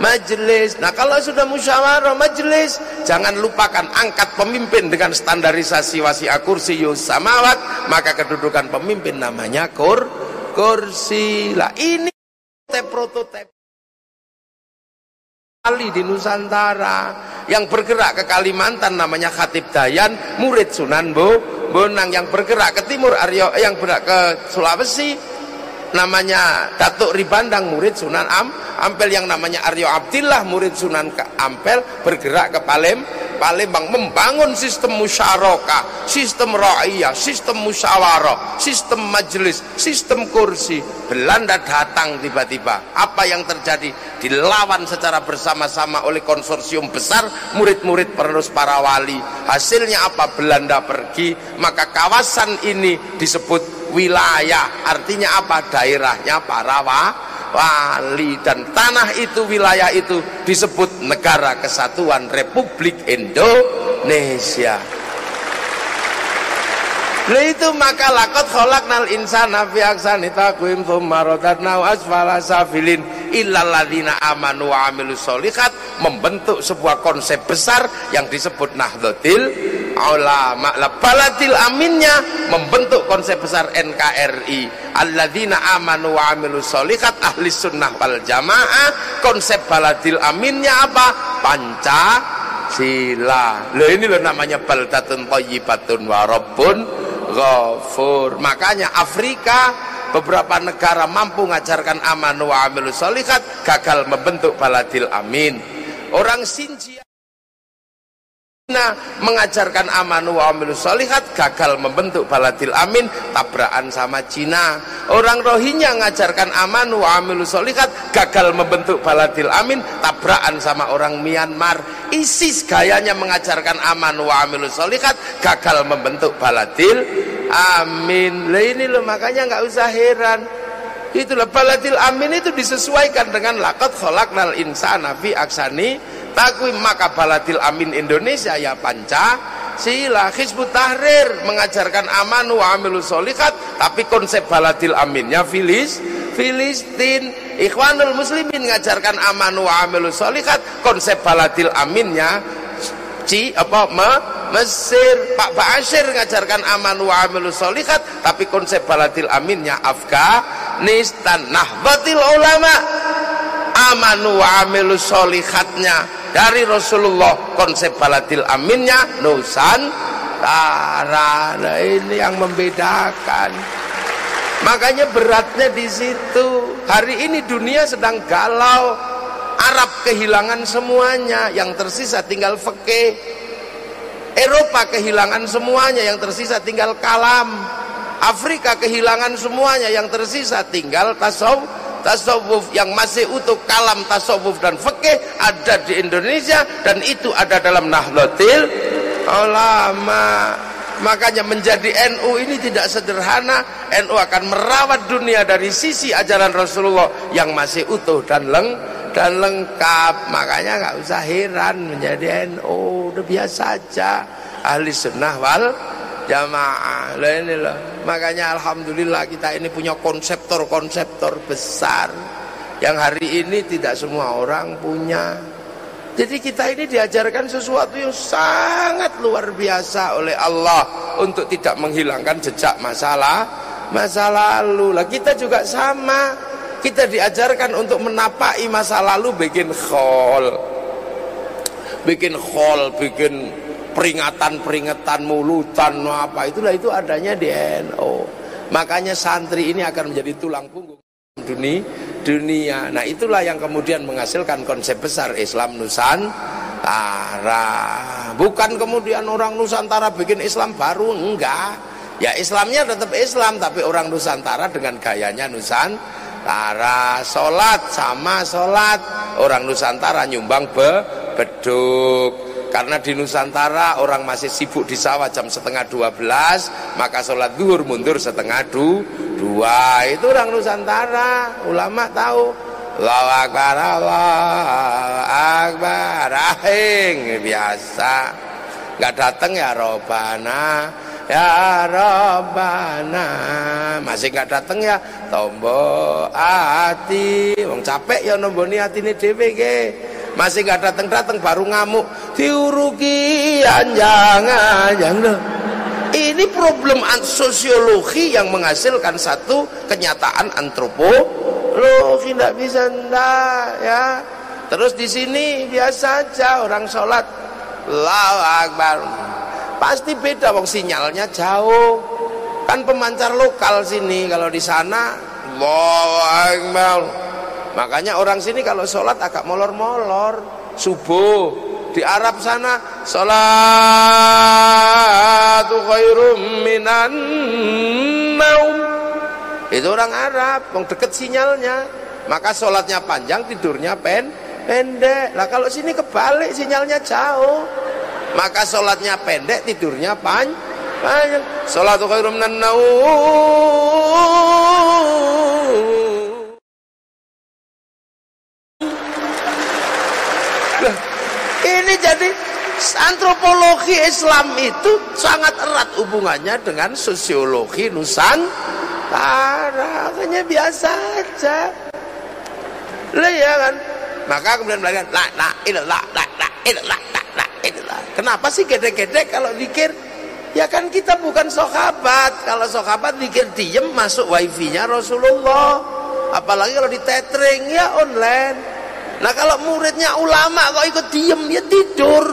majelis nah kalau sudah musyawarah majelis jangan lupakan angkat pemimpin dengan standarisasi wasi'a kursi samawat. Maka kedudukan pemimpin namanya kur kursi. Lah ini prototipe Ali di Nusantara. Yang bergerak ke Kalimantan namanya Khatib Dayan murid Sunan Bo Bonang. Yang bergerak ke timur Aryo yang bergerak ke Sulawesi namanya Datuk Ribandang murid Sunan Am Ampel yang namanya Aryo Abdillah murid Sunan Ampel bergerak ke Palem Palembang membangun sistem musyarakah, sistem ra'iyah, sistem musyawarah, sistem majelis, sistem kursi. Belanda datang tiba-tiba. Apa yang terjadi? Dilawan secara bersama-sama oleh konsorsium besar murid-murid penerus para wali. Hasilnya apa? Belanda pergi, maka kawasan ini disebut wilayah. Artinya apa? Daerahnya para wali wali dan tanah itu wilayah itu disebut negara kesatuan Republik Indonesia Lah itu maka lakot kholaknal insana fi aksani taqwim thumma radadnahu asfala safilin illal ladzina amanu wa amilus membentuk sebuah konsep besar yang disebut Nahdlatul Ulama. Lah baladil aminnya membentuk konsep besar NKRI. Alladzina amanu wa amilus ahli sunnah wal jamaah. Konsep baladil aminnya apa? Panca sila. Loh ini loh namanya baldatun thayyibatun wa rabbun ghafur. Makanya Afrika beberapa negara mampu mengajarkan aman wa gagal membentuk baladil amin. Orang Xinjiang Nah, mengajarkan amanu wa amilus solihat gagal membentuk baladil amin tabrakan sama Cina orang Rohingya mengajarkan amanu wa amilus solihat gagal membentuk baladil amin tabrakan sama orang Myanmar. ISIS gayanya mengajarkan amanu wa amilus solihat gagal membentuk baladil amin. Lah ini loh makanya nggak usah heran. Itulah baladil amin itu disesuaikan dengan lakot kholaknal insana fi aksani takwim maka baladil amin Indonesia ya panca sila Hizbut Tahrir mengajarkan amanu wa amilus solikat tapi konsep baladil aminnya Filis Filistin Ikhwanul Muslimin mengajarkan amanu wa amilus solikat konsep baladil aminnya Ci apa me, Mesir Pak Bashir mengajarkan amanu wa amilus solikat tapi konsep baladil aminnya Afghanistan Nahbatil ulama amanu wa amilus solihatnya dari Rasulullah konsep baladil aminnya Nusantara nah ini yang membedakan. Makanya beratnya di situ. Hari ini dunia sedang galau. Arab kehilangan semuanya. Yang tersisa tinggal fikih. Eropa kehilangan semuanya. Yang tersisa tinggal kalam. Afrika kehilangan semuanya. Yang tersisa tinggal tasawuf tasawuf yang masih utuh kalam tasawuf dan fikih ada di Indonesia dan itu ada dalam Nahdlatul Ulama. Makanya menjadi NU ini tidak sederhana. NU akan merawat dunia dari sisi ajaran Rasulullah yang masih utuh dan leng dan lengkap. Makanya nggak usah heran menjadi NU udah biasa aja. Ahli sunnah wal jamaah. Lah ini loh makanya alhamdulillah kita ini punya konseptor-konseptor besar yang hari ini tidak semua orang punya. Jadi kita ini diajarkan sesuatu yang sangat luar biasa oleh Allah untuk tidak menghilangkan jejak masalah masa lalu. Lah kita juga sama. Kita diajarkan untuk menapai masa lalu bikin khol. Bikin khol bikin peringatan-peringatan mulutan apa. Itulah itu adanya di NU makanya santri ini akan menjadi tulang punggung dunia dunia. Nah itulah yang kemudian menghasilkan konsep besar Islam Nusantara. Bukan kemudian orang Nusantara bikin Islam baru enggak. Ya Islamnya tetap Islam tapi orang Nusantara dengan gayanya Nusantara. Sholat sama sholat. Orang Nusantara nyumbang be beduk karena di Nusantara orang masih sibuk di sawah jam setengah 12 maka sholat duhur mundur setengah du, dua. Itu orang Nusantara ulama tahu. Allahu Akbar Akbar. Biasa. Nggak datang ya Robana ya Robana masih nggak datang ya? Tombo hati. Wong capek ya nomboni hati ini DPG masih gak datang-datang baru ngamuk. Diuruki jangan jangan ini problem sosiologi yang menghasilkan satu kenyataan antropologi. Tidak bisa enggak ya. Terus di sini biasa aja orang sholat. Allahu Akbar. Pasti beda wong sinyalnya jauh. Kan pemancar lokal sini kalau di sana Allahu Akbar Makanya orang sini kalau sholat agak molor-molor. Subuh di Arab sana sholatu khairum minan naum. Itu orang Arab, yang deket sinyalnya. Maka sholatnya panjang, tidurnya pen pendek. Lah kalau sini kebalik sinyalnya jauh. Maka sholatnya pendek, tidurnya pan panjang. Sholatu khairum minan naum. Antropologi Islam itu sangat erat hubungannya dengan sosiologi Nusantara. Hanya biasa aja. Lah ya kan? Maka kemudian belajar la la ilallah la la ilallah la la ilallah kenapa sih gede-gede kalau zikir ya kan kita bukan sahabat. Kalau sahabat zikir diem masuk wifi-nya Rasulullah. Apalagi kalau di tethering ya online nah kalau muridnya ulama kok ikut diem ya tidur.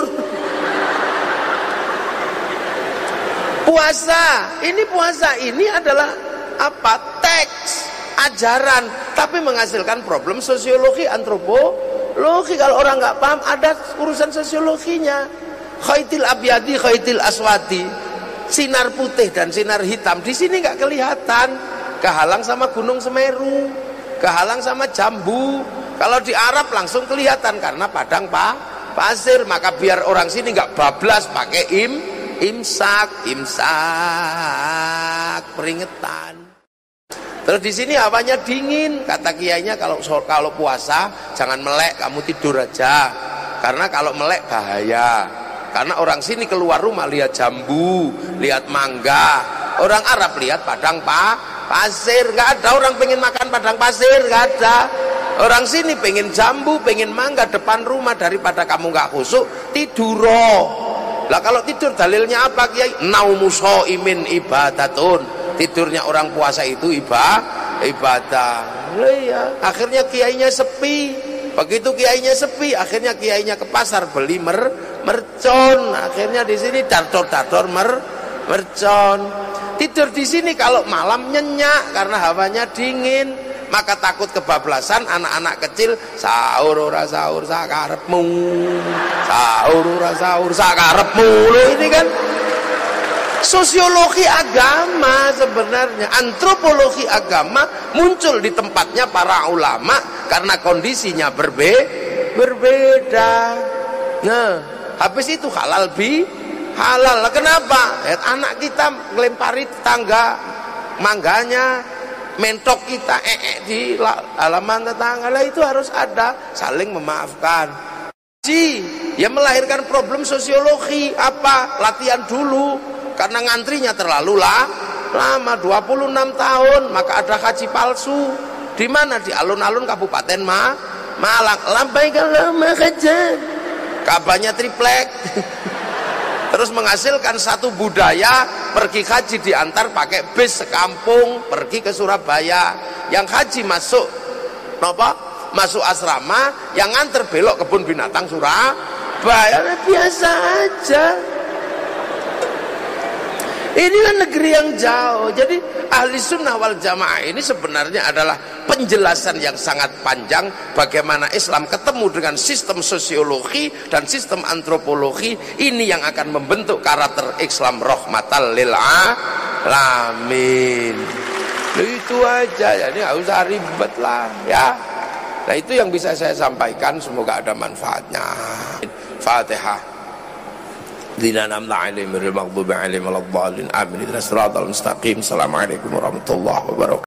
Puasa. Ini puasa ini adalah apa? Teks ajaran. Tapi menghasilkan problem sosiologi antropologi. Kalau orang nggak paham ada urusan sosiologinya. Khaitil abyadi khaitil aswati sinar putih dan sinar hitam. Di sini nggak kelihatan. Kehalang sama gunung semeru. Kehalang sama jambu kalau di Arab langsung kelihatan karena padang pak pasir maka biar orang sini nggak bablas pakai im imsak imsak peringatan terus di sini hawanya dingin kata kiainya kalau kalau puasa jangan melek kamu tidur aja. Karena kalau melek bahaya. Karena orang sini keluar rumah lihat jambu lihat mangga. Orang Arab lihat padang pak pasir nggak ada orang pengen makan padang pasir nggak ada orang sini pengen jambu pengen mangga depan rumah daripada kamu nggak khusuk tiduro lah kalau tidur dalilnya apa Kiai? Naumuso imin ibadatun. Tidurnya orang puasa itu ibadah, ibadah. Iya, akhirnya kiainya sepi. Begitu kiainya sepi, akhirnya kiainya ke pasar beli mer mercon. Akhirnya di sini dator-dator mer mercon. Tidur di sini kalau malam nyenyak karena hawanya dingin maka takut kebablasan anak-anak kecil sahur ora sahur sakarepmu. Sahur ora sahur sakarepmu. Ini kan sosiologi agama sebenarnya antropologi agama muncul di tempatnya para ulama karena kondisinya berbe berbeda. Nah habis itu halal bi halal. Kenapa? Anak kita melempari tangga mangganya mentok kita ee -e di halaman tetangga lah itu harus ada. Saling memaafkan. Si yang melahirkan problem sosiologi apa? Latihan dulu. Karena ngantrinya terlalu lah lama 26 tahun maka ada haji palsu. Di mana? Di alun-alun Kabupaten Ma Malang. Lambai kalau kerja. Kabarnya triplek (laughs) terus menghasilkan satu budaya pergi haji diantar pakai bis sekampung pergi ke Surabaya. Yang haji masuk apa? Masuk asrama yang nganter belok kebun binatang Surabaya. Nah, biasa aja. Ini kan negeri yang jauh. Jadi ahli sunnah wal jamaah ini sebenarnya adalah penjelasan yang sangat panjang bagaimana Islam ketemu dengan sistem sosiologi dan sistem antropologi. Ini yang akan membentuk karakter Islam rahmatal lil alamin. Itu aja jadi nggak usah ribet lah ya. Nah itu yang bisa saya sampaikan. Semoga ada manfaatnya. Fatihah الذين أنعمنا عليهم المغضوب عليهم ولا الضالين آمين اهدنا الصراط المستقيم السلام عليكم ورحمة الله وبركاته